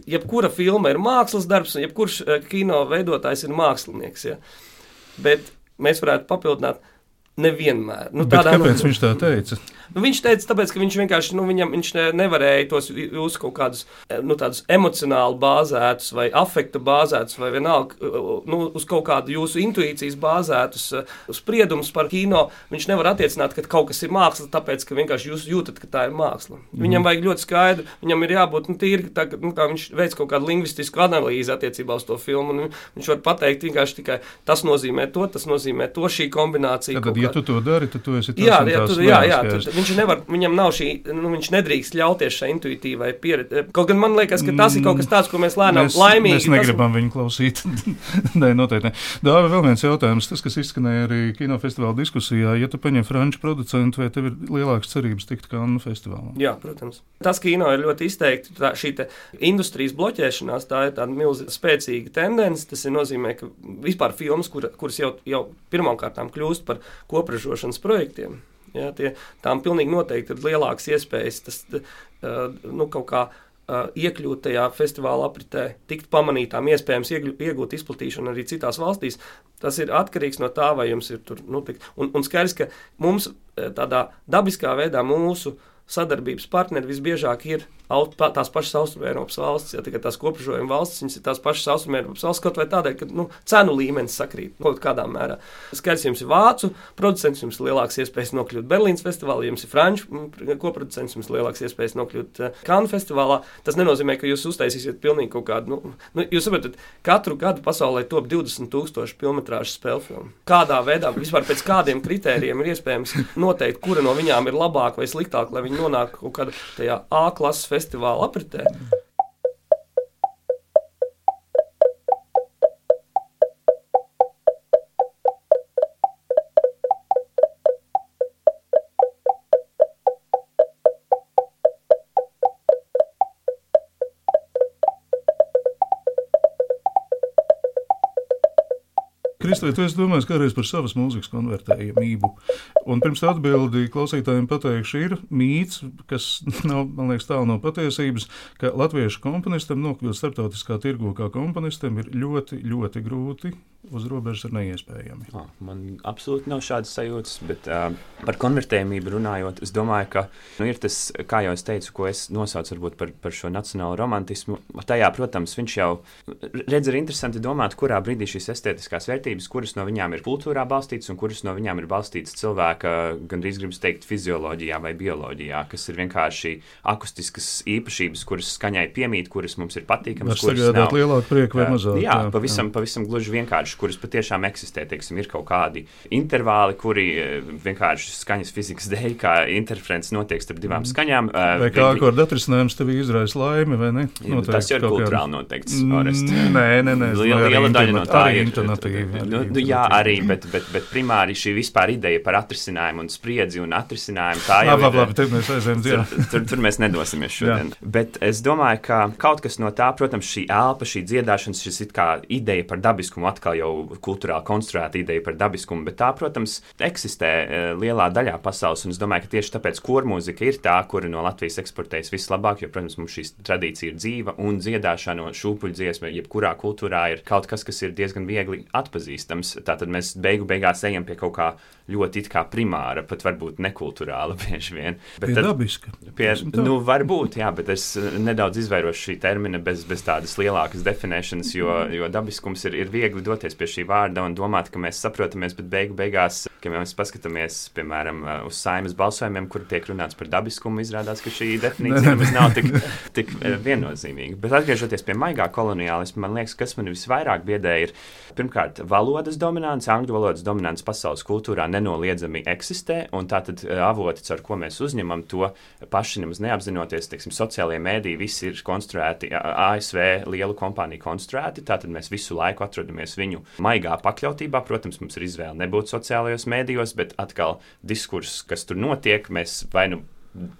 Speaker 5: jebkura filma ir mākslas darbs, un jebkurš eh, kino veidotājs ir mākslinieks. Ja? Bet mēs varētu papildināt. Nevienmēr. Nu,
Speaker 2: Bet kāpēc viņš tā teica?
Speaker 5: Nu, viņš teica, tāpēc, ka viņš vienkārši nu, viņam, viņš ne, nevarēja tos jūsu kaut kādus eh, nu, emocionāli bāzētus, vai afekta bāzētus, vai vienalga nu, uz kaut kādu jūsu intuīcijas bāzētus spriedumus par kino. Viņš nevar attiecināt, ka kaut kas ir māksla, tāpēc, ka vienkārši jūs jūtat, ka tā ir māksla.
Speaker 2: Mhm.
Speaker 5: Viņam vajag ļoti skaidru, viņam ir jābūt nu, tīri, tā, nu, kā viņš veic kaut kādu lingvistisku analīzi attiecībā uz to filmu. Un viņš var pateikt vienkārši tikai tas nozīmē to, tas nozīmē to, šī kombinācija.
Speaker 2: Tad,
Speaker 5: kaut
Speaker 2: ja tu to dari, tad tu esi tas
Speaker 5: Jā,
Speaker 2: un
Speaker 5: jā,
Speaker 2: tās
Speaker 5: tu, jā, jā
Speaker 2: neaizskaisti.
Speaker 5: tu, viņš nevar, viņam nav šī, nu, viņš nedrīkst ļauties šai intuitīvai pieredzei. Kaut gan man liekas, ka tas ir kaut kas tāds, ko mēs lēnām
Speaker 2: Mēs,
Speaker 5: laimīgi.
Speaker 2: mēs negribam viņu klausīt. Nē, noteikti. Ne. Dāvi, vēl viens jautājums, tas, kas izskanēja arī kinofestivāla diskusijā. Ja tu paņem franču producentu, vai tev ir lielākas cerības tikt Kannu festivālā?
Speaker 5: Jā, protams. Tas kino ir ļoti izteikti. Tā, šī industrijas bloķēšanās, tā ir tāda milzīga spēcīga tendence. Tas ir nozīmē, ka vispār filmas, kur, kuras jau, jau pirmkārt kļūst par kopražošanas projektiem. Jā, tie, tām pilnīgi noteikti ir lielākas iespējas tas, nu, kaut kā iekļūt tajā festivāla apritē, tikt pamanītām, iespējams iegūt izplatīšanu arī citās valstīs. Tas ir atkarīgs no tā, vai jums ir tur. Nu, tik, un, un skaidrs, ka mums tādā dabiskā veidā mūsu sadarbības partneri visbiežāk ir aut- tās pašas Austrumēropas valstis. Ja, tikai tās kopražojuma valstis, viņas ir tās pašas Austrumēropas valstis, kaut vai tādēļ, ka nu, cenu līmenis sakrīt kaut kādā mērā. Skaidrs, jums ir vācu producents, jums ir lielāks iespējas nokļūt Berlīnas festivālā, jums ir franču koproducents, jums ir lielāks iespējas nokļūt Kanu festivālā. Tas nenozīmē, ka jūs uztaisīsiet pilnīgi kaut kādu, nu, nu jūs saprotat, katru gadu pasaulē top 20 tūkstoši filmetrāžu spēļu filmu. Kādā veidā, vispār pēc kādiem kritērijiem ir iespējams noteikt, kura no viņām ir labāka vai sliktāka, lai viņi nonāktu kaut kādā A klases festivāla apritē.
Speaker 2: Kristē, tu esi domājis kādreiz par savas mūzikas konvertējamību. Un pirms atbildi klausītājiem pateikšu, ir mīts, kas nav, man liekas, tālu no patiesības, ka latviešu komponistam nokļūt starptautiskā tirgu kā komponistam ir ļoti, ļoti grūti. Uz robežas ir neiespējami.
Speaker 6: Oh, man absolūti nav šādas sajūtas, bet uh, par konvertējumību runājot, es domāju, ka nu, ir tas, kā jau es teicu, ko es nosaucu varbūt, par, par šo nacionālo romantismu. Tajā, protams, viņš jau redz, ir interesanti domāt, kurā brīdī šīs estētiskās vērtības, kuras no viņām ir kultūrā balstītas un kuras no viņām ir balstītas cilvēka, gandrīz gribas teikt, fizioloģijā vai bioloģijā, kas ir vienkārši akustiskas īpašības, kuras skaņai piemīt, kuras mums ir patīkamas. kuras
Speaker 2: sagādāt lielāku prieku vai
Speaker 6: Uh,
Speaker 2: mazāku.
Speaker 6: Jā, pavisam, pavisam gluži vienkārši, kuras patiešām eksistē. Teiksim, ir kaut kādi intervāli, kuri eh, vienkārši skaņas fizikas dēļ, kā interferences notiek starp divām skaņām. eh,
Speaker 2: Vai kā
Speaker 6: vi-
Speaker 2: akorda atrisinājums tev izraisa laimi, vai ne?
Speaker 6: Bet Tas jau ir
Speaker 2: kāda-
Speaker 6: kultūrāli noteikts.
Speaker 2: Nē, nē, nē.
Speaker 6: Liela- liela daļa no tā ir-
Speaker 2: intonatīvi.
Speaker 6: Nu, nu, jā, arī, bet, bet, bet primāri šī vispār ideja par atrisinājumu un spriedzi un atrisinājumu tā jau
Speaker 2: labi, labi, labi, tad mēs aizējām dziļāk.
Speaker 6: Tur, tur, tur mēs nedosimies šodien. Bet es domāju, ka kaut kas no tā, protams, šī elpa, šī dziedāšana, šis it kā ideja par dabiskumu, atkal jau kultūrāli konstruēta ideja par dabiskumu, bet tā, protams, eksistē eh, lielā daļā pasaules. Un es domāju, ka tieši tāpēc kormūzika ir tā, kura no Latvijas eksportējas vislabāk, jo, protams, mums šī tradīcija ir dzīva un dziedāšana un šūpuļdziesma, jebkurā kultūrā ir kaut kas, kas ir diezgan viegli atpazīstams. Tātad mēs beigu beigās ejam pie kaut kā ļoti it kā primāra, pat varbūt nekulturāla bieži vien.
Speaker 2: Bet pie dabiska.
Speaker 6: Pie, nu, varbūt, jā, bet es eh, nedaudz izvairos šī termina bez, bez tādas lielākas definēšanas, jo, jo dabiskums ir, ir viegli doties pie šī vārda un domāt, ka mēs saprotamies, bet beigu beigās, kad mēs paskatāmies, piemēram, eh, uz saimas balsojumiem, kur tiek runāts par dabiskumu, izrādās, ka šī definīcija nemaz nav tik, tik eh, viennozīmīga. Bet atgriežoties pie maigā koloniālisma, man liekas, kas man visvairāk biedē ir pirmkārt valodas dominants, angļu valodas dominants pasaules kultūrā nenoliedzami eksistē, un tātad avoti, ar ko mēs uzņemam to paši nemaz neapzinoties, teiksim, sociālajie mēdīji visi ir konstruēti, ASV lielu kompāniju konstruēti, tātad mēs visu laiku atrodamies viņu maigā pakļautībā. Protams, mums ir izvēle nebūt sociālajos mēdījos, bet atkal diskurss, kas tur notiek, mēs vai nu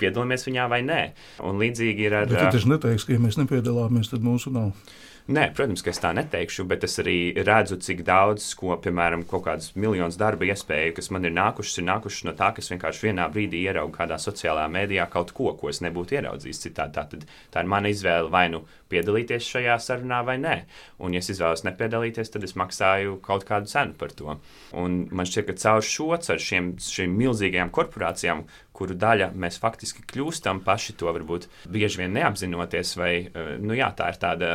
Speaker 6: piedalāmies viņā vai nē. Un līdzīgi ir ar.
Speaker 2: Bet tu taču neteiksi, ka ja mēs nepiedalāmies, tad mūsu nav.
Speaker 6: Nē, protams, ka es tā neteikšu, bet es arī redzu, cik daudz, ko, piemēram, kaut kādas miljonus darba iespēju, kas man ir nākušas, ir nākušas no tā, ka es vienkārši vienā brīdī ieraugu kādā sociālā mēdījā kaut ko, ko es nebūtu ieraudzījis citādi. Tā, tad, tā ir mana izvēle vai nu piedalīties šajā sarunā vai nē. Un, ja es izvēlos nepiedalīties, tad es maksāju kaut kādu cenu par to. Un man šķiet, ka caur šo, caur šiem, šiem milzīgajām korporācijām, kuru daļa mēs faktiski kļūstam paši to varbūt bieži vien neapzinoties, vai nu, jā, tā ir tāda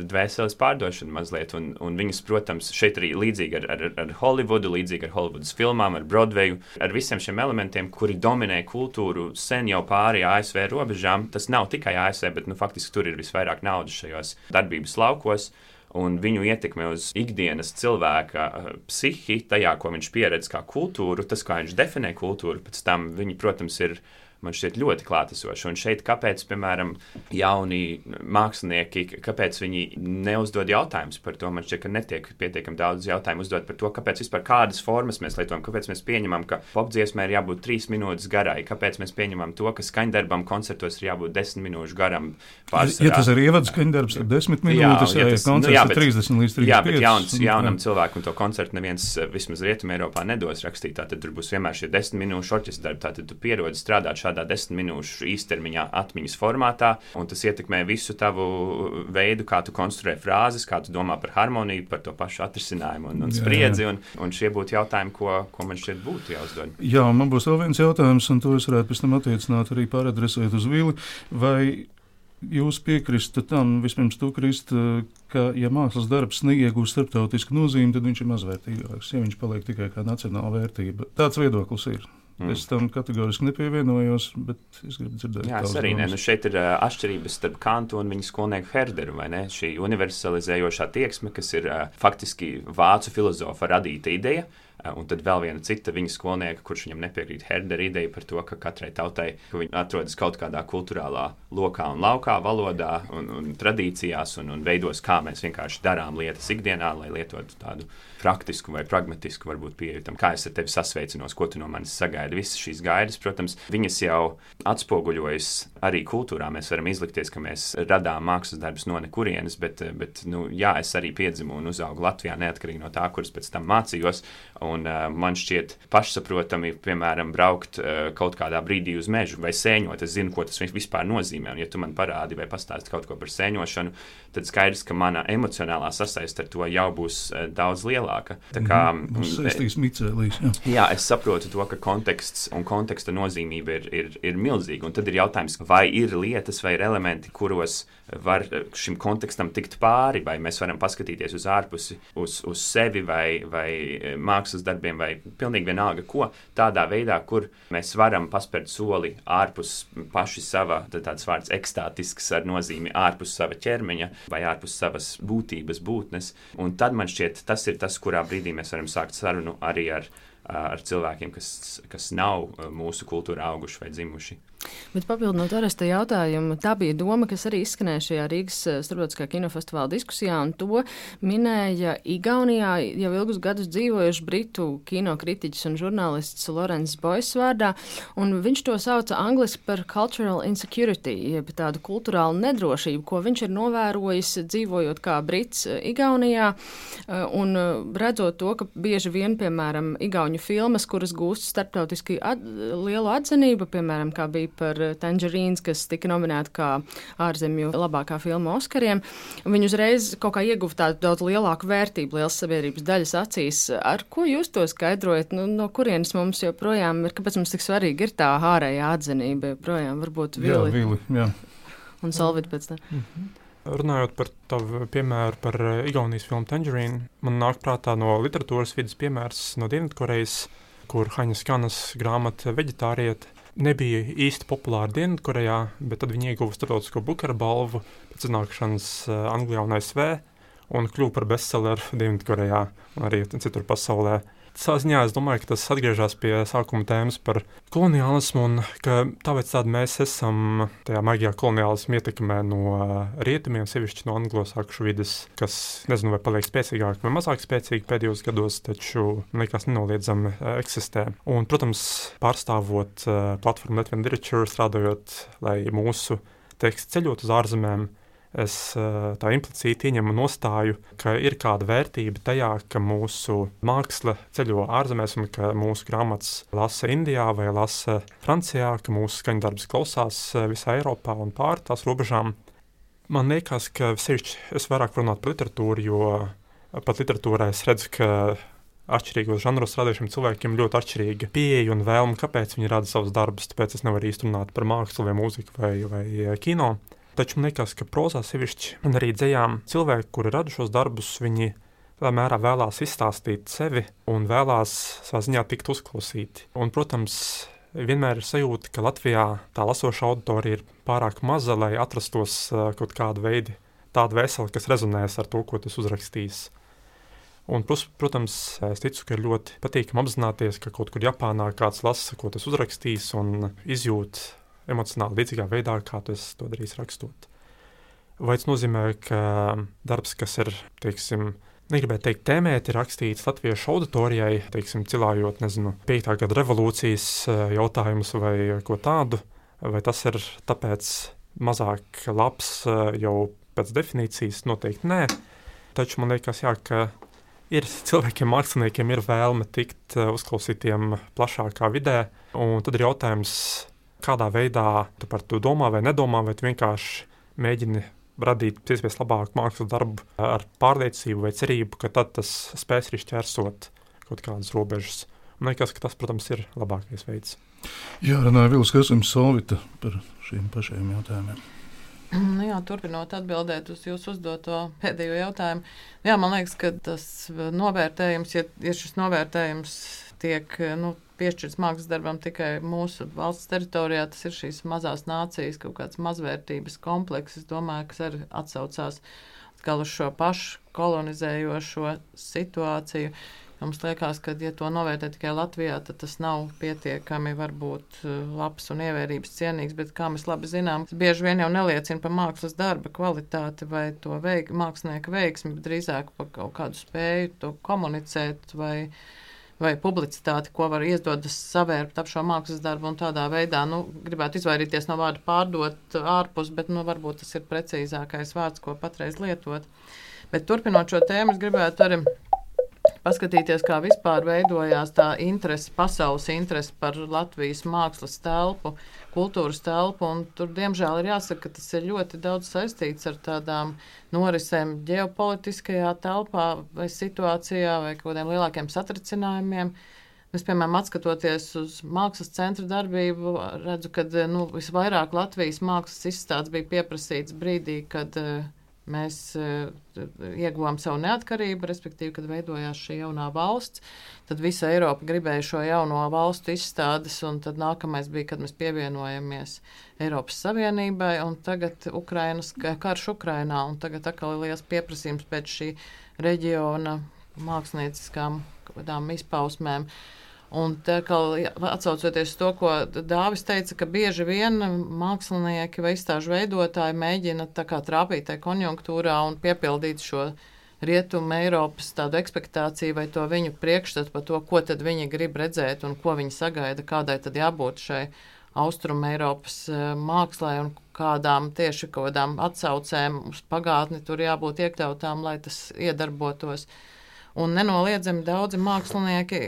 Speaker 6: dvēseles pārdošana mazliet. Un, un viņas, protams, šeit arī līdzīgi ar, ar, ar Hollywoodu, līdzīgi ar Hollywoodas filmām, ar Broadwayu, ar visiem šiem elementiem, kuri dominē kultūru sen jau pāri ASV robežām. Tas nav tikai ASV, bet nu, faktiski tur ir visvairāk naudas šajos darbības laukos un viņu ietekme uz ikdienas cilvēka psihi, tajā, ko viņš pieredz kā kultūru, tas, kā viņš definē kultūru, pēc tam viņi, protams, ir man šķiet ļoti klātesoši. Un šeit, kāpēc, piemēram, jauni mākslinieki, kāpēc viņi neuzdod jautājumus par to, man šķiet, ka netiek pietiekami daudz jautājumu uzdot par to, kāpēc vispār kādas formas mēs lietojam, kāpēc mēs pieņemam, ka popdziesmai ir jābūt trīs minūtes garai, kāpēc mēs pieņemam to, ka skaņdarbam koncertos ir jābūt desmit minūšu garam.
Speaker 2: Pārsvarā. Ja tas ir ievads skaņdarbs, tad desmit minūtes, jā, ja tas, koncerts nu, jā, bet, 30 līdz 35.
Speaker 6: Jā, bet jauns, jaunam jā. cilvēkam to koncertu neviens vismaz Rietumē Eiropā nedos rakstīt, tad tur būs vienmēr šie desmit minūšu orķestra darbi, tātad tu pierodi strādāt šādā šādā desmit minūšu īstermiņā atmiņas formātā, un tas ietekmē visu tavu veidu, kā tu konstruē frāzes, kā tu domā par harmoniju, par to pašu atrisinājumu un, un spriedzi. Un, un šie būtu jautājumi, ko, ko man šķiet būtu jāuzdod.
Speaker 2: Jā, man būs vēl viens jautājums, un to es varētu pēc tam attiecināt arī pāradresēt uz Vili. Vai jūs piekristu tam, vispirms tu krist, ka, ja mākslas darbs neiegūst starptautisku nozīmi, tad viņš ir mazvērtīgāks, ja viņš paliek tikai kā nacionāla vērtība. Tāds viedoklis ir. Mm. Es tam kategoriski nepievienojos, bet es gribu dzirdēt,
Speaker 6: kāda ir tā līnija. Nu šeit ir uh, atšķirības starp Kantu un viņa skolnieku Herderu. Šī universalizējošā tieksme, kas ir uh, faktiski vācu filozofa radīta ideja, un tad vēl viena cita viņa skolnieka, kurš viņam nepiekrīt Herdera ideja par to, ka katrai tautai ka atrodas kaut kādā kultūrālā lokā un laukā, valodā un, un tradīcijās un, un veidos, kā mēs vienkārši darām lietas ikdienā, lai lietotu tādu praktisku vai pragmatisku varbūt pieeju tam, kā es ar tevi sasveicinos, ko tu no manis sagaidi. Visas šīs gaidas, protams, viņas jau atspoguļojas arī kultūrā. Mēs varam izlikties, ka mēs radām mākslas darbus no nekurienes, bet, bet nu, jā, es arī piedzimu un uzaugu Latvijā neatkarīgi no tā, kuras pēc tam mācījos. Un, uh, man šķiet pašsaprotami, piemēram, braukt uh, kaut kādā brīdī uz mežu vai sēņot. Es zinu, ko tas vispār nozīmē. Un, ja tu man parādi vai pastāsti kaut ko par sēņošanu, tad skaidrs, ka mana emocionālā sasaiste ar to jau būs uh, daudz lielāka lielāka. Tā kā
Speaker 2: mhm. saistīs micēlīs.
Speaker 6: Jā. jā, es saprotu to, ka konteksts un konteksta nozīmība ir, ir, ir milzīga. Un tad ir jautājums, vai ir lietas vai ir elementi, kuros var šim kontekstam tikt pāri, vai mēs varam paskatīties uz ārpusi, uz, uz sevi vai, vai mākslas darbiem, vai pilnīgi vienalga, ko tādā veidā, kur mēs varam paspērt soli ārpus paši sava, tāds vārds ekstātisks ar nozīmi ārpus sava ķermeņa vai ārpus savas būtības, būtnes. Un tad man šķiet, tas ir tas, kurā brīdī mēs varam sākt sarunu arī ar ar cilvēkiem, kas, kas nav mūsu kultūrā auguši vai dzimuši.
Speaker 3: Bet papildinot Aresta jautājumu, tā bija doma, kas arī izskanēja šajā Rīgas starptautiskā kinofestivāla diskusijā, un to minēja Igaunijā jau ilgus gadus dzīvojuši britu kinokritiķis un žurnālists Lorenz Boys vārdā, un viņš to sauca angliski par cultural insecurity, jeb tādu kulturālu nedrošību, ko viņš ir novērojis dzīvojot kā brits Igaunijā, un redzot to, ka bieži vien, piemēram, Igauņu filmas, kuras gūst starptautiski at lielu atzinību, piemēram, kā bija par Tangerīns, kas tika nominēta kā ārzemju labākā filma Oskariem. Viņi uzreiz kaut kā ieguva tādu daudz lielāku vērtību lielas sabiedrības daļas acīs. Ar ko jūs to skaidrojat? Nu, no kurienes mums joprojām ir, kāpēc mums tik svarīgi ir tā ārējā atzinība? Projām varbūt Vili.
Speaker 2: Jā, Vili, jā.
Speaker 3: Un Solvit pēc tam.
Speaker 7: Mm -hmm. Runājot par tavu piemēru par Igaunijas filmu Tangerine, man nāk prātā no literatūras vidas piemērs no Dienvidkorejas, kur Haņas Kanas grāmata Veģetārieta nebija īsti populāra Dienvidkorejā, bet tad viņi ieguva starptautisko Bukara balvu pēc iznākšanas uh, Anglijā un ASV un kļuva par bestselleru Dienvidkorejā un arī citur pasaulē. Savā ziņā es domāju, ka tas atgriežas pie sākuma tēmas par koloniālismu, un ka tāpēc mēs esam tajā maigajā koloniālismu ietekmē no rietumiem, sevišķi no anglosakšu vidas, kas nezinu, vai paliek spēcīgāk vai mazāk spēcīgi pēdējos gados, taču nekas nenoliedzami eksistē. Un, protams, pārstāvot platformu Latvijas Literature, strādājot, lai mūsu teksts ceļot uz ārzemēm, es eh, tā implicīti ieņemu nostāju, ka ir kāda vērtība tajā, ka mūsu māksla ceļo ārzemēs un ka mūsu grāmatas lasa Indijā vai lasa Francijā, ka mūsu skaņdarbs klausās eh, visā Eiropā un pāri tās robežām. Man liekas, ka sevišķi es vairāk runātu par literatūru, jo pat literatūrā es redzu, ka atšķirīgos žanros strādājušiem cilvēkiem ļoti atšķirīga pieeja un vēlme, kāpēc viņi rada savus darbus. Tāpēc es nevaru īstenībā runāt par mākslu, vai mūziku, vai, vai kino. Taču man liekas, ka prozā sevišķi un arī dzējām cilvēki, kuri rada šos darbus, viņi lielā mērā vēlās izstāstīt sevi un vēlās savā ziņā tikt uzklausīti. Un, protams, vienmēr ir sajūta, ka Latvijā tā lasoša auditorija ir pārāk maza, lai atrastos uh, kaut kāda veida tāda vesela, kas rezonēs ar to, ko tas uzrakstījis. Un, plus, protams, es ticu, ka ir ļoti patīkami apzināties, ka kaut kur Japānā kāds lasa, ko tas uzrakstījis un izjūt emocionāli līdzīgā veidā, kā tu to darīsi rakstot. Vai tas nozīmē, ka darbs, kas ir, teiksim, negribētu teikt, tēmēt, ir rakstīts latviešu auditorijai, teiksim, cilājot, nezinu, 5. gada revolūcijas eh, jautājumus vai ko tādu, vai tas ir tāpēc mazāk labs eh, jau pēc definīcijas noteikti nē. Taču man liekas, jā, ka ir cilvēkiem, māksliniekiem, ir vēlme tikt eh, uzklausītiem plašākā vidē, un tad ir jautājums, kādā veidā tu par to domā vai nedomā, vai vienkārši mēģini radīt pēc iespējas labāku mākslas darbu ar pārliecību vai cerību, ka tad tas spēs arī šķērsot kaut kādas robežas. Man liekas, ka tas, protams, ir labākais veids.
Speaker 2: Jā, runāja Vils Kasums Solvita par šiem pašiem jautājumiem.
Speaker 4: Nu jā, turpinot atbildēt uz jūsu uzdoto pēdējo jautājumu, jā, man liekas, ka tas novērtējums, ja, ja šis novērtējums tiek nu, piešķirts mākslas darbam tikai mūsu valsts teritorijā. Tas ir šīs mazās nācijas kaut kāds mazvērtības komplekss, domāju, kas arī atsaucās atkal uz šo pašu kolonizējošo situāciju. Mums liekas, ka, ja to novērtē tikai Latvijā, tad tas nav pietiekami varbūt labs un ievērības cienīgs, bet, kā mēs labi zinām, tas bieži vien jau neliecina par mākslas darba kvalitāti vai to veik, mākslinieka veiksmi, bet drīzāk par kaut kādu spēju to komunicēt vai vai publicitāti, ko var iezdodas savērpt ap šo mākslas darbu un tādā veidā, nu, gribētu izvairīties no vārda pārdot ārpus, bet, nu, varbūt tas ir precīzākais vārds, ko patreiz lietot. Bet turpinot šo tēmu, es gribētu arī paskatīties, kā vispār veidojās tā interese, pasaules interese par Latvijas mākslas telpu, kultūras telpu. Tur, diemžēl, ir jāsaka, ka tas ir ļoti daudz saistīts ar tādām norisēm ģeopolitiskajā telpā vai situācijā vai kādiem lielākiem satricinājumiem. Es, piemēram, skatoties uz mākslas centra darbību, redzu, ka nu, visvairāk Latvijas mākslas izstādes bija pieprasīts brīdī, kad uh, Mēs uh, ieguvām savu neatkarību, respektīvi, kad veidojās šī jaunā valsts. Tad visa Eiropa gribēja šo jauno valstu izstādes, un tad nākamais bija, kad mēs pievienojamies Eiropas Savienībai, tagad Ukrainas karš Ukrainā, un tagad atkal ir liels pieprasījums pēc šī reģiona mākslinieckām izpausmēm. Un atsaucoties to, ko Dāvis teica, ka bieži vien mākslinieki vai izstāžu veidotāji mēģina trāpīt tajā konjunktūrā un piepildīt šo rietumu Eiropas tādu ekspektāciju vai to viņu priekšstatu par to, ko tad viņi grib redzēt un ko viņi sagaida, kādai tad jābūt šai austrumu Eiropas eh, mākslē un kādām tieši kādām atsaucēm uz pagātni tur jābūt iekļautām, lai tas iedarbotos. Un nenoliedzami daudzi mākslinieki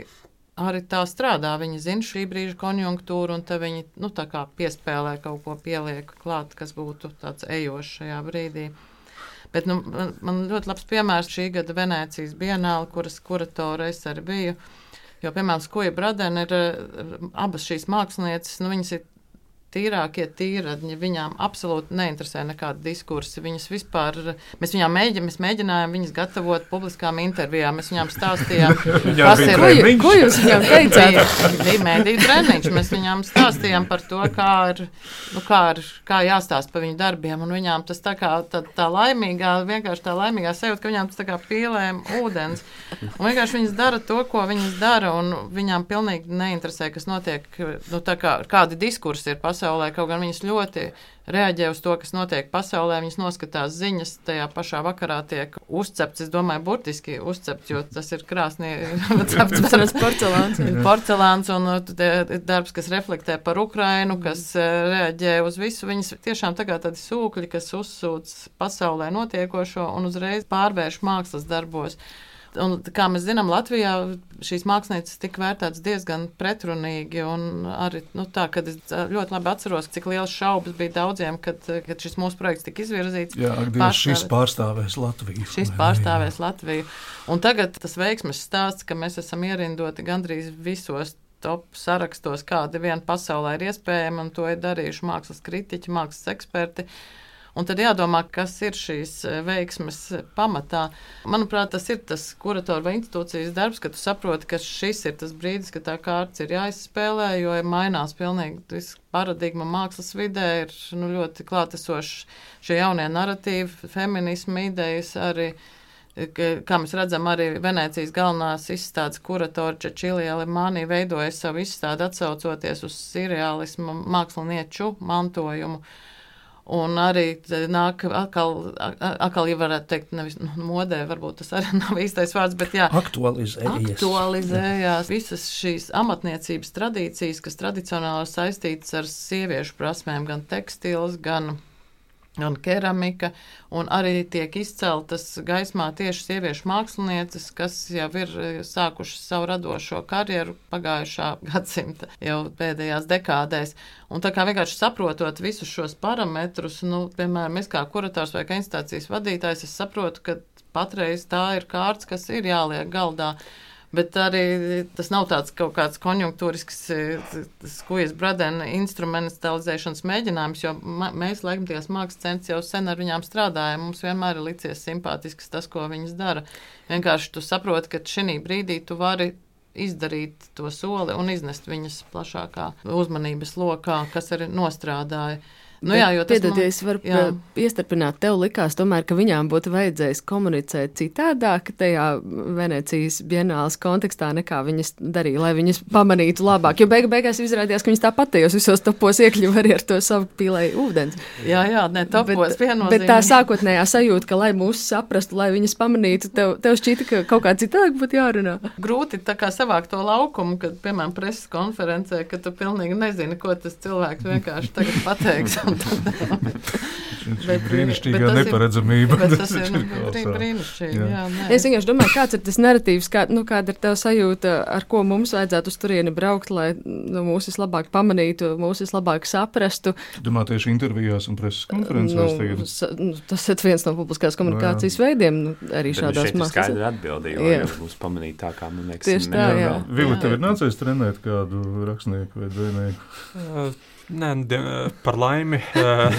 Speaker 4: arī tā strādā. Viņi zina šī brīža konjunktūru, un viņi nu, piespēlē kaut ko pieliek klāt, kas būtu tāds ejošs šajā brīdī. Bet nu, man, man ļoti labs piemērs šī gada Venecijas bienāla, kuras kuratore es arī biju. Jo, piemēram, Skoja Bradena ir abas šīs mākslinieces, nu, viņas ir tīrākie tīradņi. Viņām absolūti neinteresē nekāda diskursa. Viņas vispār, mēs viņām mēģinājām, mēs mēģinājām viņas gatavot publiskām intervijām. Mēs viņām stāstījām, kas ir
Speaker 3: treniņš. Ko jūs viņām teicāt?
Speaker 4: Bija mēdīja treniņš. Mēs viņām stāstījām par to, kā, ir, nu, kā, ir, kā jāstāst par viņu darbiem. Un viņām tas tā kā tā, tā laimīgā, vienkārši tā laimīgā sajūta, ka viņām tas tā kā pīlēm ūdens. Un vienkārši viņas dara to, ko viņas dara, un viņām pilnīgi neinteresē, kas notiek, nu, kā, kādi diskursi ir pasaulē pasaulē, kaut gan viņas ļoti reaģē uz to, kas notiek pasaulē. Viņas noskatās ziņas, tajā pašā vakarā tiek uzcepts, es domāju, burtiski uzcepts, jo tas ir krāsnī
Speaker 3: cepts porcelāns.
Speaker 4: porcelāns un uh, darbs, kas reflektē par Ukrainu, kas uh, reaģē uz visu. Viņas tiešām tagad tādi sūkļi, kas uzsūc pasaulē notiekošo un uzreiz pārvērš mākslas darbos. Un, kā mēs zinām, Latvijā šīs mākslinieces tika vērtētas diezgan pretrunīgi. Arī nu, tā, es ļoti labi atceros, cik liels šaubas bija daudziem, kad, kad šis mūsu projekts tika izvirzīts.
Speaker 2: Jā, Dievs, šis pārstāvēs Latviju.
Speaker 4: Šis pārstāvēs Latviju. Un tagad tas veiksmes stāsts, ka mēs esam ierindoti gandrīz visos top sarakstos, kāda vien pasaulē ir iespējama, un to ir darījuši mākslas kritiķi, mākslas eksperti. Uh, Un tad jādomā, kas ir šīs e, veiksmes pamatā. Manuprāt, tas ir tas kuratora vai institūcijas darbs, ka tu saproti, ka šis ir tas brīdis, kad tā kārtas ir jāizspēlē, jo mainās pilnīgi paradigma mākslas vidē, ir nu, ļoti klātesoši šie jaunie narratīvi, feminisma idejas arī kā mēs redzam, arī Venecijas galvenās izstādes kuratora Čečilija Limānī veidoja savu izstādi atsaucoties uz seriālismu mākslinieču mantojumu. Un arī nāk atkal, atkal ja varētu teikt, nevis nu, modē, varbūt tas arī nav īstais vārds, bet jā,
Speaker 2: aktualizējās.
Speaker 4: aktualizējās visas šīs amatniecības tradīcijas, kas tradicionāli saistītas ar sieviešu prasmēm, gan tekstils, gan un keramika, un arī tiek izceltas gaismā tieši sieviešu mākslinieces, kas jau ir eh, sākušas savu radošo karjeru pagājušā gadsimta jau pēdējās dekādēs. Un tā kā vienkārši saprotot visus šos parametrus, nu, piemēram, es kā kurators vai kā instācijas vadītājs, es saprotu, ka patreiz tā ir kārts, kas ir jāliek galdā. Bet arī tas nav tāds kaut kāds konjunktūrisks, skujas bradena instrumentalizēšanas mēģinājums, jo mēs laikmatīgās mākslas centrs jau sen ar viņām strādājam. Mums vienmēr ir licies simpātisks tas, ko viņas dara. Vienkārši tu saproti, ka šī brīdī tu vari izdarīt to soli un iznest viņas plašākā uzmanības lokā, kas arī nostrādāja. Nu, jā, jo tas
Speaker 3: man, es varu jā. iestarpināt, tev likās tomēr, ka viņām būtu vajadzējis komunicēt citādāk tajā Venecijas bienālas kontekstā, nekā viņas darīja, lai viņas pamanītu labāk. Jo beigu beigās izrādījās, ka viņas tāpat tajos visos topos iekļuva arī ar to savu pīlēju ūdens.
Speaker 4: Jā, jā, ne, topos
Speaker 3: bet, bet tā sākotnējā sajūta, ka, lai mūs saprastu, lai viņas pamanītu, tev, tev šķita, ka kaut kā citādāk būtu jārunā.
Speaker 4: Grūti tā kā savākt to laukumu, kad, piemēram, preses konferencē, ka tu pilnīgi nezini, ko tas cilvēks vienkārši tagad pateiks.
Speaker 2: bet, brīnišķīgā neparedzamība.
Speaker 4: Bet tas ir nu, brīnišķīgi. Jā. Jā, nē.
Speaker 3: es vienkārši domāju, kāds ir tas narratīvs, kā, nu, kāda ir tā sajūta, ar ko mums vajadzētu uz turieni braukt, lai nu, mūs vislabāk pamanītu, mūs vislabāk saprastu.
Speaker 2: Domā tieši intervijās un preses konferencēs
Speaker 3: nu, sa, nu, tas ir viens no publiskās komunikācijas no, veidiem, nu, arī šādās
Speaker 6: mākslas. Tas ir skaidri atbildīgi, lai mums pamanītu tā, kā man liekas.
Speaker 3: Tieši tā, jā.
Speaker 2: Vili, tev ir nācies trenēt kādu rakstnieku vai dzēnieku?
Speaker 7: Nē, par laimi eh,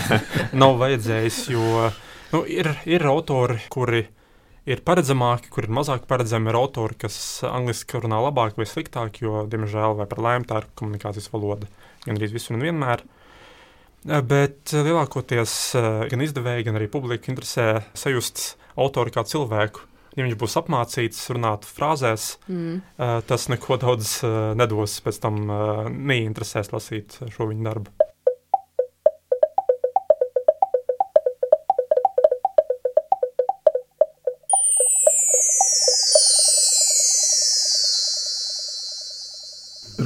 Speaker 7: nav vajadzējis, jo nu, ir, ir autori, kuri ir paredzamāki, kur ir mazāk paredzami, ir autori, kas angliski runā labāk vai sliktāk, jo, diemžēl, vai par laimi tā ir komunikācijas valoda gandrīz visur un vienmēr. Eh, bet lielākoties eh, gan izdevēji, gan arī publika interesē sajust autoru kā cilvēku, ja viņš būs apmācīts runāt frāzēs,
Speaker 3: Mm.
Speaker 7: uh, tas neko daudz uh, nedos. Pēc tam uh, neinteresēs lasīt šo viņa darbu.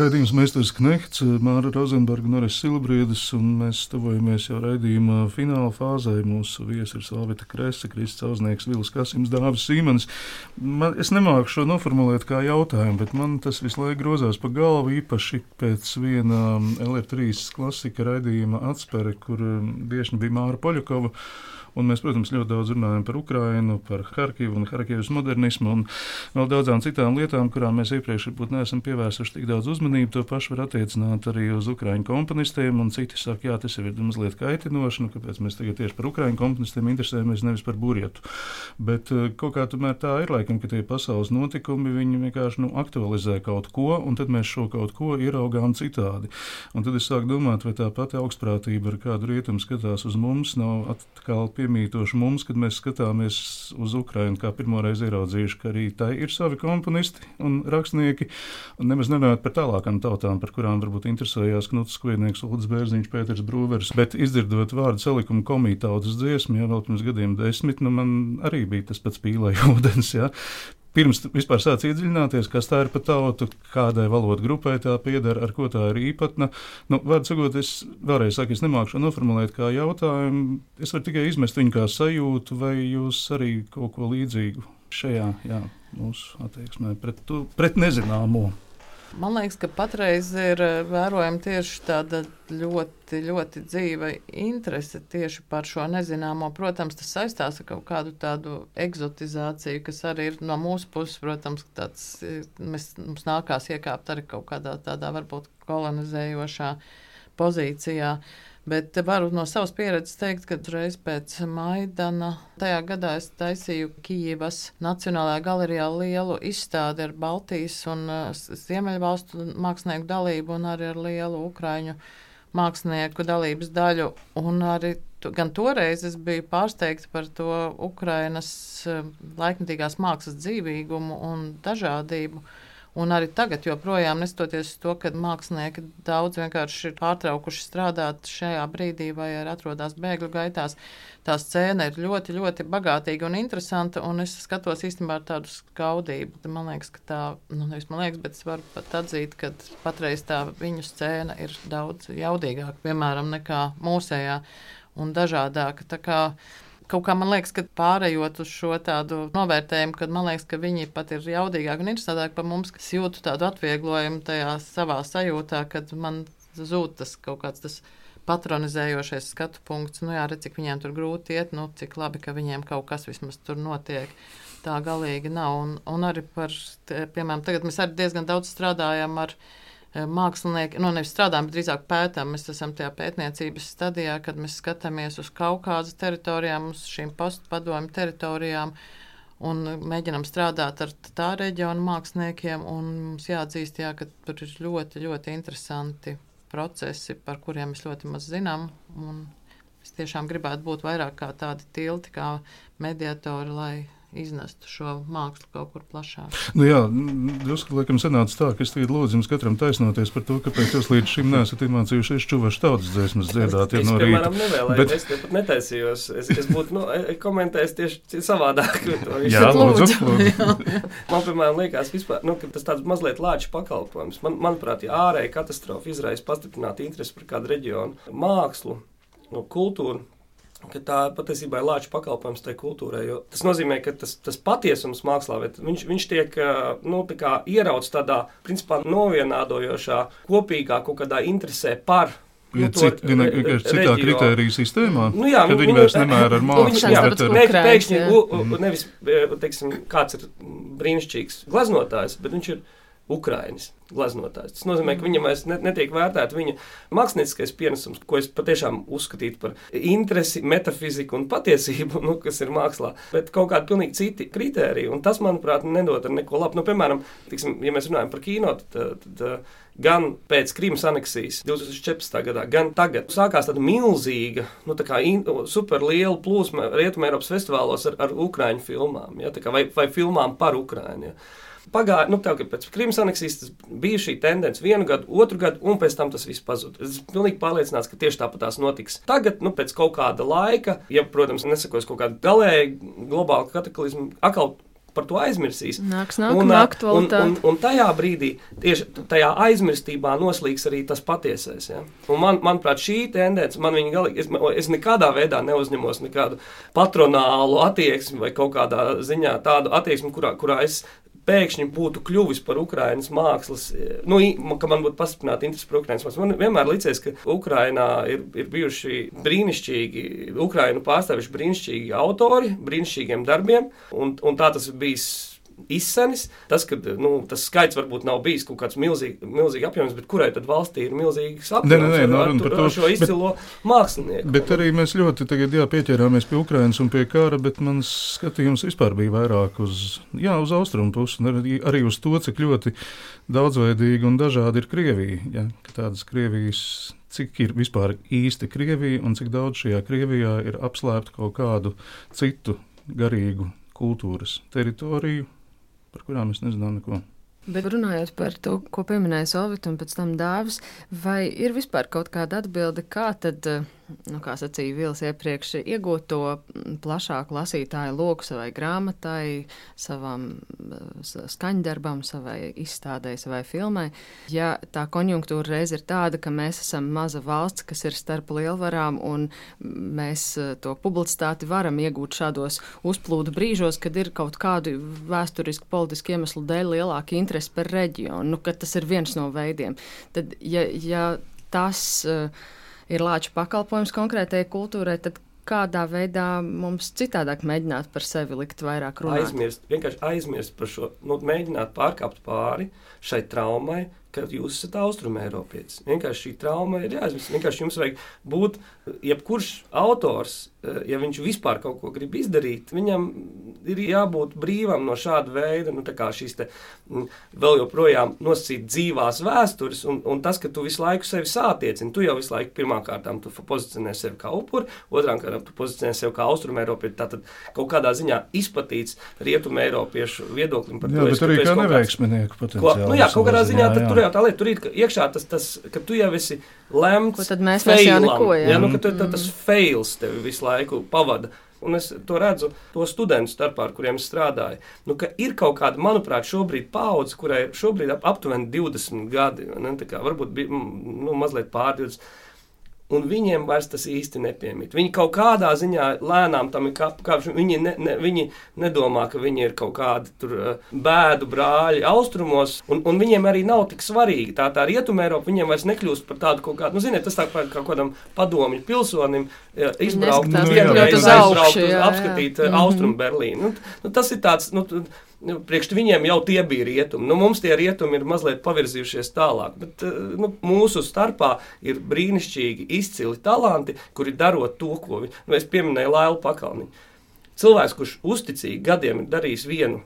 Speaker 2: Radījums Meistars Knehts, Māra Rozenberga un Aris Silbrīdis, un mēs tuvojamies jau raidījuma fināla fāzē. Mūsu viesi ir Salvita Kresa, Kristis Auznieks, Vils Kasims, Dāvis Sīmanis. Man, es nemāku šo noformulēt kā jautājumu, bet man tas visu laiku grozās pa galvu, īpaši pēc viena LR3 klasika raidījuma atspere, kur viešņi bija Māra Poļakova. Un mēs, protams, ļoti daudz runājam par Ukrajinu, par Harkivu un Harkivas modernismu un vēl daudzām citām lietām, kurām mēs iepriekš varbūt neesam pievērsuši tik daudz uzmanību. To pašu var attiecināt arī uz Ukraiņu komponistiem. Citi saka, jā, tas ir mazliet kaitinoši, nu, kāpēc mēs tagad tieši par Ukraiņu komponistiem interesējamies, nevis par burietu. Bet eh, kaut kā tomēr tā ir, laikam, ka tie pasaules notikumi vienkārši nu, aktualizē kaut ko, un tad mēs šo kaut ko ieraugām citādi. Un tad es sāku domāt, vai tā pati augstprātība, ar kādu rietumu skatās uz mums, nav atkal piemītoši mums, kad mēs skatāmies uz Ukrajinu, kā pirmoreiz ieraudzījuši, ka arī tai ir savi komponisti un rakstnieki, un nemaz nerunājot par tālākām tautām, par kurām varbūt interesējās Knuts Skviednieks, Ulds Bērziņš, Pēters Brūvers, bet izdzirdot vārdu salikumu komītautas dziesmu, jau vēl pirms gadiem desmit, nu man arī bija tas pats pīlēja ūdens, jā. Pirms vispār sāc iedziļināties, kas tā ir pa tautu, kādai valodu grupai tā pieder, ar ko tā ir īpatna. Nu, Vārds sakot, es vēlreiz saku, es nemāku šo noformulēt kā jautājumu. Es varu tikai izmest viņu kā sajūtu, vai jūs arī kaut ko līdzīgu šajā jā, mūsu attieksmē pret, tu, pret nezināmo.
Speaker 4: Man liekas, ka patreiz ir eh, vērojama tieši tāda ļoti, ļoti dzīva interese tieši par šo nezināmo. Protams, tas saistās ar kaut kādu tādu egzotizāciju, kas arī ir no mūsu puses, protams, tāds, eh, mēs, mums nākās iekāpt arī kaut kādā tādā varbūt kolonizējošā pozīcijā. Bet varu no savas pieredzes teikt, ka reiz pēc Maidana tajā gadā es taisīju Kijivas Nacionālajā galerijā lielu izstādi ar Baltijas un uh, Ziemeļvalstu mākslinieku dalību un arī ar lielu Ukraiņu mākslinieku dalības daļu. Un arī gan toreiz es biju pārsteigta par to Ukrainas uh, laikmetīgās mākslas dzīvīgumu un dažādību. Un arī tagad, joprojām nestoties uz to, ka mākslinieki daudz vienkārši ir pārtraukuši strādāt šajā brīdī vai atrodas bēgļu gaitās, tā scēna ir ļoti, ļoti bagātīga un interesanta. Un es skatos īstenībā ar tādu skaudību. Man liekas, ka tā, nu nevis man liekas, bet es varu pat atzīt, ka patreiz tā viņu scēna ir daudz jaudīgāka, piemēram, nekā mūsējā un dažādāka. Kaut kā man liekas, ka pārējot uz šo tādu novērtējumu, kad man liekas, ka viņi pat ir jaudīgāki un interesantāki par mums, kas jūtu tādu atvieglojumu tajā savā sajūtā, kad man zūd tas kaut kāds tas patronizējošais skatu punkts. Nu jā, redz, cik viņiem tur grūti iet, nu cik labi, ka viņiem kaut kas vismaz tur notiek. Tā galīgi nav. Un, un arī par, te, piemēram, tagad mēs arī diezgan daudz strādājam ar eh, mākslinieki, nu, nevis strādājam, bet drīzāk pētām. Mēs esam tajā pētniecības stadijā, kad mēs skatāmies uz Kaukāzes teritorijām, uz šīm postpadomju teritorijām. Un mēģinām strādāt ar tā reģiona māksliniekiem. Mums jāatzīst, jā, ka tur ir ļoti, ļoti interesanti procesi, par kuriem mēs ļoti maz zinām. Un es tiešām gribētu būt vairāk kā tādi tilti, kā mediatori, lai iznestu šo mākslu kaut kur plašāk.
Speaker 2: Nu jā, drusku laikam sanāca tā, ka es tagad lūdzu jums katram taisnoties par to, kāpēc jūs līdz šim neesat iemācījušies čuvašu tautas dziesmas dziedāt ja
Speaker 5: es,
Speaker 2: no
Speaker 5: piemēram,
Speaker 2: rīta.
Speaker 5: nevēlējos,
Speaker 2: Bet-
Speaker 5: es pat netaisījos. Es, es būtu nu, e- komentējis tieši savādāk.
Speaker 2: Jā, lūdzu.
Speaker 5: Man, piemēram, liekas, vispār, nu, ka tas tāds mazliet lāču pakalpojums. Man, manuprāt, ja ārēja katastrofa izraisa pastiprinātu interesi par kādu reģionu mākslu, nu, kultūru. Ka Tā patiesībā ir lāča pakalpojums tai kultūrai. jo Tas nozīmē, ka tas, tas patiesums mākslā bet viņš, viņš tiek nu, tā ierauts tādā principā novienādojošā, kopīgā kaut kādā interesē par.
Speaker 2: Ja
Speaker 5: nu, to
Speaker 2: cit, vienkārši citā kritērija sistēmā,
Speaker 5: Nu, jā,
Speaker 2: kad
Speaker 5: nu,
Speaker 2: viņi
Speaker 5: nu,
Speaker 2: vairs nemēra ar
Speaker 5: nu,
Speaker 2: mākslu,
Speaker 5: viņš
Speaker 3: tāds
Speaker 2: bet ar
Speaker 3: Ukrāns,
Speaker 5: Pēkšņi
Speaker 3: jā.
Speaker 5: u- nevis teiksim, kāds ir brīnišķīgs glezotājs, bet viņš ir Ukraiņas glaznotājs. Tas nozīmē, ka viņam vairs netiek vērtēta viņa mākslinieckais pienesums, ko es patiešām uzskatītu par interesi, metafiziku un patiesību, nu, kas ir mākslā, bet kaut kādi pilnīgi citi kriteriji. Un tas, manuprāt, nedod neko labu. Nu, piemēram, tiksim, ja mēs runājam par kino, tad, tad gan pēc Krimas aneksijas 2014. gadā, gan tagad sākās tāda milzīga, nu, tā superliela plūsma Rietumē Eiropas festivālos ar, ar Ukrāņu filmām, ja, vai, vai filmām par Ukrāņu. Ja. Pagāja, nu, tā, pēc Krimas aneksijas bija šī tendence vienu gadu, otru gadu, un pēc tam tas viss pazuda. Es esmu pilnīgi pārliecināts, ka tieši tāpat tās notiks. Tagad, nu, pēc kaut kāda laika, ja, protams, nesakos kaut kāda galēja globāla kataklizma, atkal par to aizmirsīs.
Speaker 3: Nāks nākamā aktualitāte.
Speaker 5: Un, un, un tajā brīdī, tieši tajā aizmirstībā noslīgs arī tas patiesais. Ja? Un man, manuprāt, šī tendence, man viņa galīgi, es, es nekādā veidā neuzņemos nekādu patronālu attieksmi vai kaut kādā ziņā tādu attieksmi, kurā, kurā es pēkšņi būtu kļuvis par Ukraiņas mākslas, nu, ka man būtu pastiprināta interese par Ukraiņas mākslu. Man vienmēr licies, ka Ukrainā ir, ir bijuši brīnišķīgi, Ukrainu pārstāvuši brīnišķīgi autori, brīnišķīgiem darbiem, un, un tā tas ir bijis izsenis. Tas, ka nu, tas skaits varbūt nav bijis kaut kāds milzīgs milzīgi apjoms, bet kurai tad valstī ir milzīgs apjoms
Speaker 2: nē, nē, nē, ar, ar,
Speaker 5: ar šo izcilo bet, mākslinieku?
Speaker 2: Bet arī mēs ļoti tagad jā, pieķērāmies pie Ukrainas un pie kara, bet mans skatījums vispār bija vairāk uz, jā, uz austrumu pusi un arī, arī uz to, cik ļoti daudzveidīgi un dažādi ir Krievija. Ja, tādas Krievijas cik ir vispār īsti Krievija un cik daudz šajā Krievijā ir apslēpta kaut kādu citu garīgu kultūras teritoriju, par kurām es nezinām neko.
Speaker 3: Bet runājot par to, ko pieminēja Solvita un pēc tam dāvis, vai ir vispār kaut kāda atbilde, kā tad, nu, kā sacīja Vils iepriekš, iegūt to plašāku lasītāju loku savai grāmatai, savam skaņdarbam, savai izstādē, savai filmai? Ja tā konjunktūra reiz ir tāda, ka mēs esam maza valsts, kas ir starp lielvarām, un mēs to publicitāti varam iegūt šādos uzplūdu brīžos, kad ir kaut kādu vēsturisku politisku iemeslu dēļ lielāka interese par reģionu, nu, ka tas ir viens no veidiem. Tad, ja, ja tas uh, ir lāča pakalpojums konkrētajai kultūrai, tad kādā veidā mums citādāk mēģināt par sevi likt vairāk runāt?
Speaker 5: Aizmirst, vienkārši aizmirst par šo, nu, mēģināt pārkāpt pāri šai traumai, ka jūs esat austrumēropietis. Vienkārši šī trauma ir jāizmirst. Vienkārši jums vajag būt, jebkurš autors, eh, ja viņš vispār kaut ko grib izdarīt, viņam ir jābūt brīvam no šāda veida, nu, šīs te, mm, vēl joprojām nosacīt dzīvās vēstures, un, un tas, ka tu visu laiku sevi sātiecini, tu jau visu laiku pirmām kārtām tu pozicionē sevi kā upuri, otrām kārtām tu pozicionē sevi kā austrumēropietis, tātad kaut kādā ziņā izplatīts rietumēropiešu viedoklim
Speaker 2: par to. Jā, bet arī kā neveiksminieku potenciāli.
Speaker 5: Nu jā, kaut kādā ziņā jā, jā. tur jau tā lieta, tur ir iekšā tas, tas, ka tu jau esi lemts.
Speaker 3: Ko tad mēs failam, neko, jā.
Speaker 5: jā, nu, ka tu, tas mm. fails tevi visu laiku pavada. Un es to redzu to studentu starpā, ar kuriem strādāju. Nu, ir kaut kāda, manuprāt, šobrīd paudze, kurai šobrīd ap, aptuveni 20 gadi, ne, kā, varbūt bija, nu, mazliet pār 20 un viņiem vairs tas īsti nepiemīt. Viņi kaut kādā ziņā lēnām tam ir kāpši. Viņi, ne, ne, viņi nedomā, ka viņi ir kaut kādi tur, uh, bēdu brāļi austrumos, un, un viņiem arī nav tik svarīgi. Tā tā rietumē Eiropa viņiem vairs nekļūst par tādu kaut kādu, nu, ziniet, tas tā kā kaut kādam padomju pilsonim izbraukt,
Speaker 3: nu, jā, jā, uz augšu, jā, jā.
Speaker 5: apskatīt uh, austrumu Berlīnu. Nu, nu, tas ir tāds. Nu, Nu, priekš viņiem jau tie bija rietumi. Nu, mums tie rietumi ir mazliet pavirzījušies tālāk. Bet eh, nu, mūsu starpā ir brīnišķīgi, izcili talanti, kuri darot to, ko viņi. Nu, es pieminēju Lailu Pakalniņu. Cilvēks, kurš uzticīgi gadiem ir darījis vienu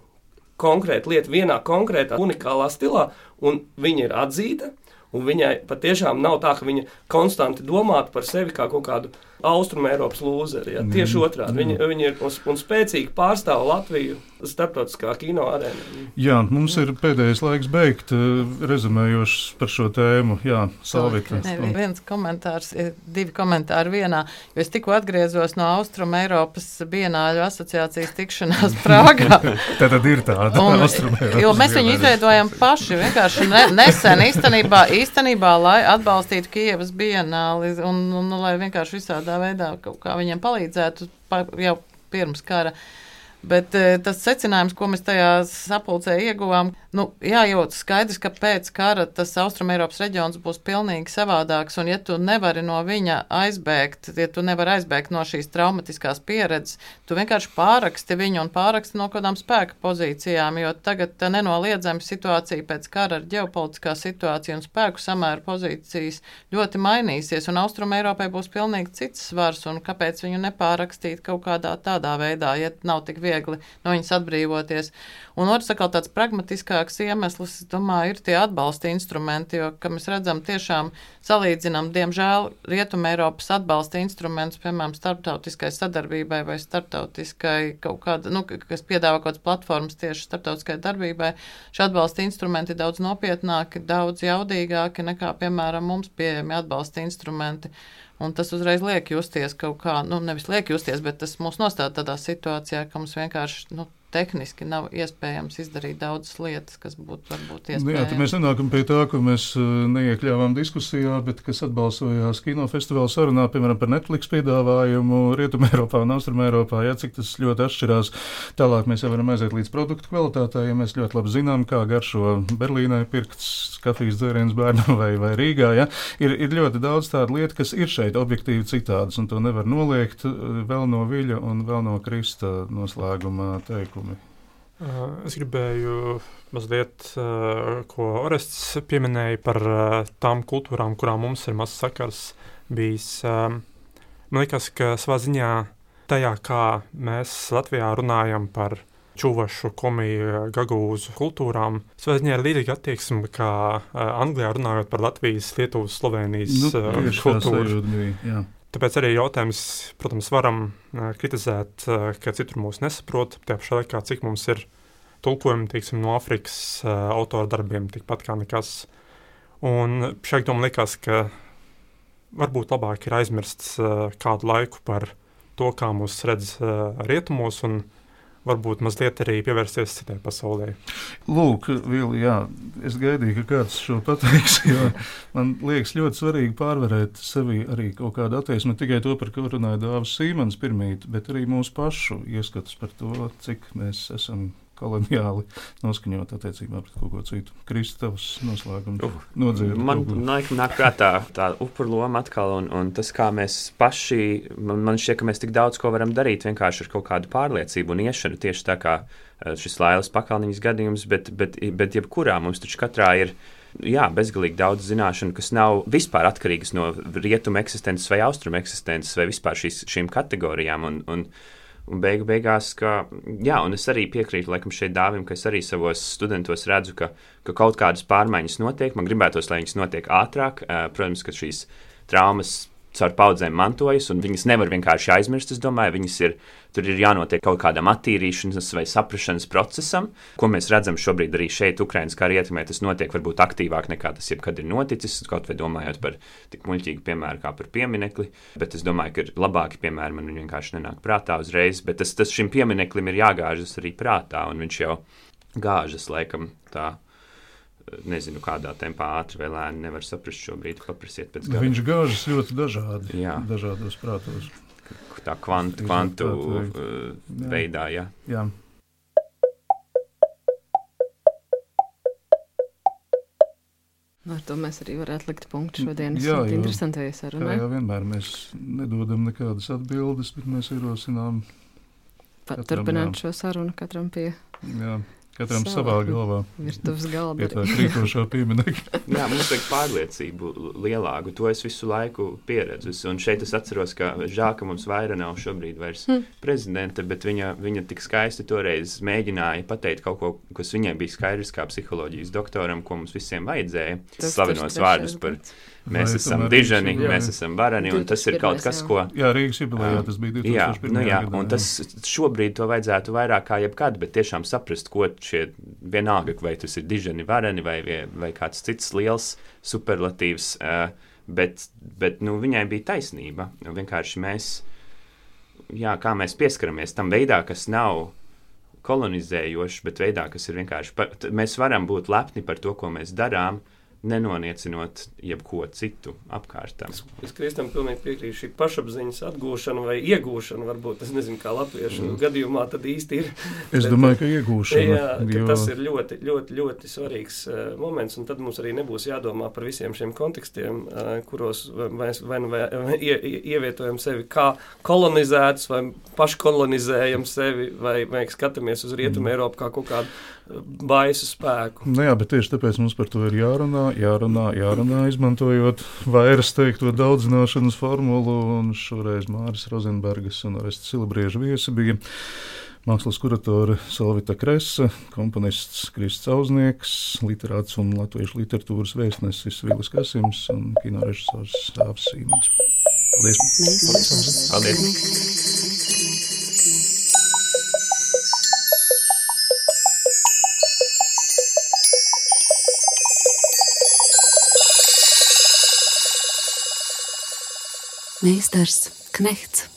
Speaker 5: konkrētu lietu, vienā konkrētā, unikālā stilā, un viņa ir atzīta. Viņai patiešām nav tā, ka viņa konstanti domātu par sevi kā kaut kādu austrumu Eiropas lūzeri. Ja? Tieši mm. otrādi. Viņi, mm. viņi ir un, un spēcīgi pārstāv Latviju starptautiskā kino arēnā.
Speaker 2: Jā, mums ir pēdējais laiks beigt, eh, rezumējoši par šo tēmu. Jā, Salvita.
Speaker 4: Ne, viens komentārs, divi komentāri vienā, jo es tikko atgriezos no Austrum Eiropas bienāļu asociācijas tikšanās Prāgā.
Speaker 2: Tā tad ir tāda
Speaker 4: Austrum Eiropas. Jo mēs viņu izveidojam paši, vienkārši ne, nesen īstenībā, īstenībā, lai atbalstītu Kievas bienāli un, un, un lai vienkārši visādā veidā kaut kā viņiem palīdzētu pa, jau pirms kara. Bet e, tas secinājums, ko mēs tajā sapulcē ieguvām, nu, jājūt skaidrs, ka pēc kara tas Austrumēropas reģions būs pilnīgi savādāks, un ja tu nevari no viņa aizbēgt, ja tu nevari aizbēgt no šīs traumatiskās pieredzes, tu vienkārši pāraksti viņu un pāraksti no kādām spēka pozīcijām, jo tagad nenoliedzami situācija pēc kara ar ģeopolitiskā situācija un spēku samēru pozīcijas ļoti mainīsies, un Austrumēropai būs pilnīgi cits svars, un kāpēc viņu nepārakstīt kaut kādā tādā veidā, ja nav tik viegli viegli no viņas atbrīvoties. Un otrs, atkal tāds pragmatiskāks iemesls, es domāju, ir tie atbalsta instrumenti, jo, kā mēs redzam, tiešām salīdzinām, diemžēl, Rietuma Eiropas atbalsta instrumentus, piemēram, starptautiskai sadarbībai vai starptautiskai kaut kāda, nu, kas piedāvā kaut kādas platformas tieši starptautiskai darbībai. Šie atbalsta instrumenti ir daudz nopietnāki, daudz jaudīgāki nekā, piemēram, mums pieejami atbalsta instrumenti. Un tas uzreiz liek justies kaut kā, nu, nevis liek justies, bet tas mūs nostāda tādā situācijā, ka mums vienkārši nu, tehniski nav iespējams izdarīt daudzas lietas, kas būtu varbūt iespējamas.
Speaker 2: Nu, jā, tad mēs nenākam pie tā, ko mēs uh, neiekļāvām diskusijā, bet kas atbalsojās kinofestivāla sarunā, piemēram, par Netflix piedāvājumu Rietumē Eiropā un Austrum Eiropā, jā, cik tas ļoti atšķirās. Tālāk mēs jau varam aiziet līdz produktu kvalitātei, ja mēs ļoti labi zinām, kā garšo Berlīnai pirkts kafijas dzēriens bērnam vai, vai Rīgā. Ja? Ir, ir ļoti daudz tādu lietu, kas ir šeit objektīvi citādas, un to nevar noliegt uh, vēl no Viļa un vēl no Krista noslēguma teikuma.
Speaker 7: Es gribēju mazliet, ko Orests pieminēja par tām kultūrām, kurām mums ir mazs sakars bijis. Man liekas, ka savā ziņā tajā, kā mēs Latvijā runājam par čuvašu, komiju, gagūzu kultūrām. Savā ziņā ir līdzīga attieksme, kā Anglijā runājot par Latvijas, Lietuvas, Slovenijas nu, kultūru. Bija, Tāpēc arī jautājums, protams, varam kritizēt, ka citur mūs nesaprot. Tajā pašā laikā, cik mums ir tulkojumi teiksim, no Āfrikas autora darbiem, tikpat kā nekas. Un šeit man liekas, ka varbūt labāk ir aizmirst kādu laiku par to, kā mūs redz rietumos, un varbūt mazliet arī pievērsties citai pasaulē.
Speaker 2: Lūk, Vili, jā, es gaidīju, ka kāds šo pateiks, man liekas ļoti svarīgi pārvarēt sevi arī kaut kādu attieksmi, ne tikai to, par ko runāja Dāvis Sīmans pirmīt, bet arī mūsu pašu ieskatus par to, cik mēs esam koloniāli noskaņot attiecībā pret kaut ko citu. Kristāvs noslēgums uh, nodziedāt.
Speaker 6: Man nāk, nāk prātā tā upuru loma atkal, un, un tas, kā mēs paši, man, man šķiet, ka mēs tik daudz ko varam darīt vienkārši ar kaut kādu pārliecību un iešanu tieši tā kā eh, šis Lailas pakalniņas gadījums, bet, bet, bet jebkurā mums taču katrā ir jā, bezgalīgi daudz zināšanu, kas nav vispār atkarīgas no rietumu eksistences vai austrumu eksistences vai vispār šīs, šīm kategorijām. Un, un, Un beigu beigās, ka, jā, un es arī piekrītu, laikam, šeit dāvim, ka es arī savos studentos redzu, ka, ka kaut kādas pārmaiņas notiek. Man gribētos, lai viņas notiek ātrāk. Protams, ka šīs traumas caur paudzēm mantojas, un viņas nevar vienkārši aizmirst. Es domāju, viņas ir, tur ir jānotiek kaut kādam attīrīšanas vai saprašanas procesam, ko mēs redzam šobrīd arī šeit, Ukraiņas kā ietekmē. Tas notiek varbūt aktīvāk nekā tas jebkad ir noticis, kaut vai domājot par tik muļķīgu piemēru kā par pieminekli. Bet es domāju, ka ir labāki piemēri man vienkārši nenāk prātā uzreiz, bet tas, tas šim piemineklim ir jāgāžas arī prātā, un viņš jau gāžas laikam tā nezinu, kādā tempā ātri vai lēni nevar saprast šobrīd. Paprasiet pēc gada.
Speaker 2: Viņš gāžas ļoti dažādi. Jā. Dažādos prātos.
Speaker 6: Tā kvantu, kvantu uh, veidā, jā. jā.
Speaker 3: Ar to mēs arī varētu likt punktu šodienas interesantajai sarunai.
Speaker 2: Jā, vienmēr mēs nedodam nekādas atbildes, bet mēs ierosinām.
Speaker 3: Turpināt šo sarunu katram pie.
Speaker 2: Jā. Katram savā, savā galvā. Pie tā krītošā pieminekļa.
Speaker 6: Jā, mums vajag pārliecību lielāku. To es visu laiku pieredzu. Un šeit es atceros, ka žēl, ka mums vairāk nav šobrīd vairs hmm. prezidenta, bet viņa, viņa tik skaisti toreiz mēģināja pateikt kaut ko, kas viņai bija skaidrs kā psiholoģijas doktoram, ko mums visiem vajadzēja. Tas slavenos vārdus par. Gads Mēs Vai esam dižani, jā. mēs esam barani, un tas ir kaut kas, ko.
Speaker 2: Jā, Rīgas jubilejā tas bija 2001. Jā, nu jā,
Speaker 6: gadā, un tas šobrīd to vajadzētu vairāk kā jebkad, bet tiešām saprast, ko šie vienalga, vai tas ir dižani, varani vai, vai kāds cits liels superlatīvs, bet, bet nu, viņai bija taisnība. Vienkārši mēs, jā, kā mēs pieskaramies tam veidā, kas nav kolonizējošs, bet veidā, kas ir vienkārši. Mēs varam būt lepni par to, ko mēs darām, nenoniecinot jebko citu apkārtā.
Speaker 5: Es, es Kristam pilnīgi piekrītu. Šī pašapziņas atgūšana vai iegūšana, varbūt es nezinu, kā latviešu mm. gadījumā, tad īsti ir.
Speaker 2: Es domāju, ka iegūšana.
Speaker 5: Jā, ka jo... tas ir ļoti, ļoti, ļoti svarīgs uh, moments, un tad mums arī nebūs jādomā par visiem šiem kontekstiem, uh, kuros mēs vai, vai, vai ie, ievietojam sevi kā kolonizētus, vai paškolonizējam sevi, vai, vai skatāmies uz Rietumu mm. Eiropu kā kaut kādu baisu spēku.
Speaker 2: Nu jā, bet tieši tāpēc mums par to ir jārunā, jārunā, jārunā izmantojot vairs teikto daudzināšanas formulu, un šoreiz Māris Rozenbergas un Orestas Silabrieža viesi bija mākslas kuratore Salvita Kresa, komponists Krists Auznieks, literāts un latviešu literatūras vēstnesis Vilis Kasims un kinorežisors Stāvs Sīmans. Paldies!
Speaker 6: Paldies! Paldies.
Speaker 1: Meistars Knechts.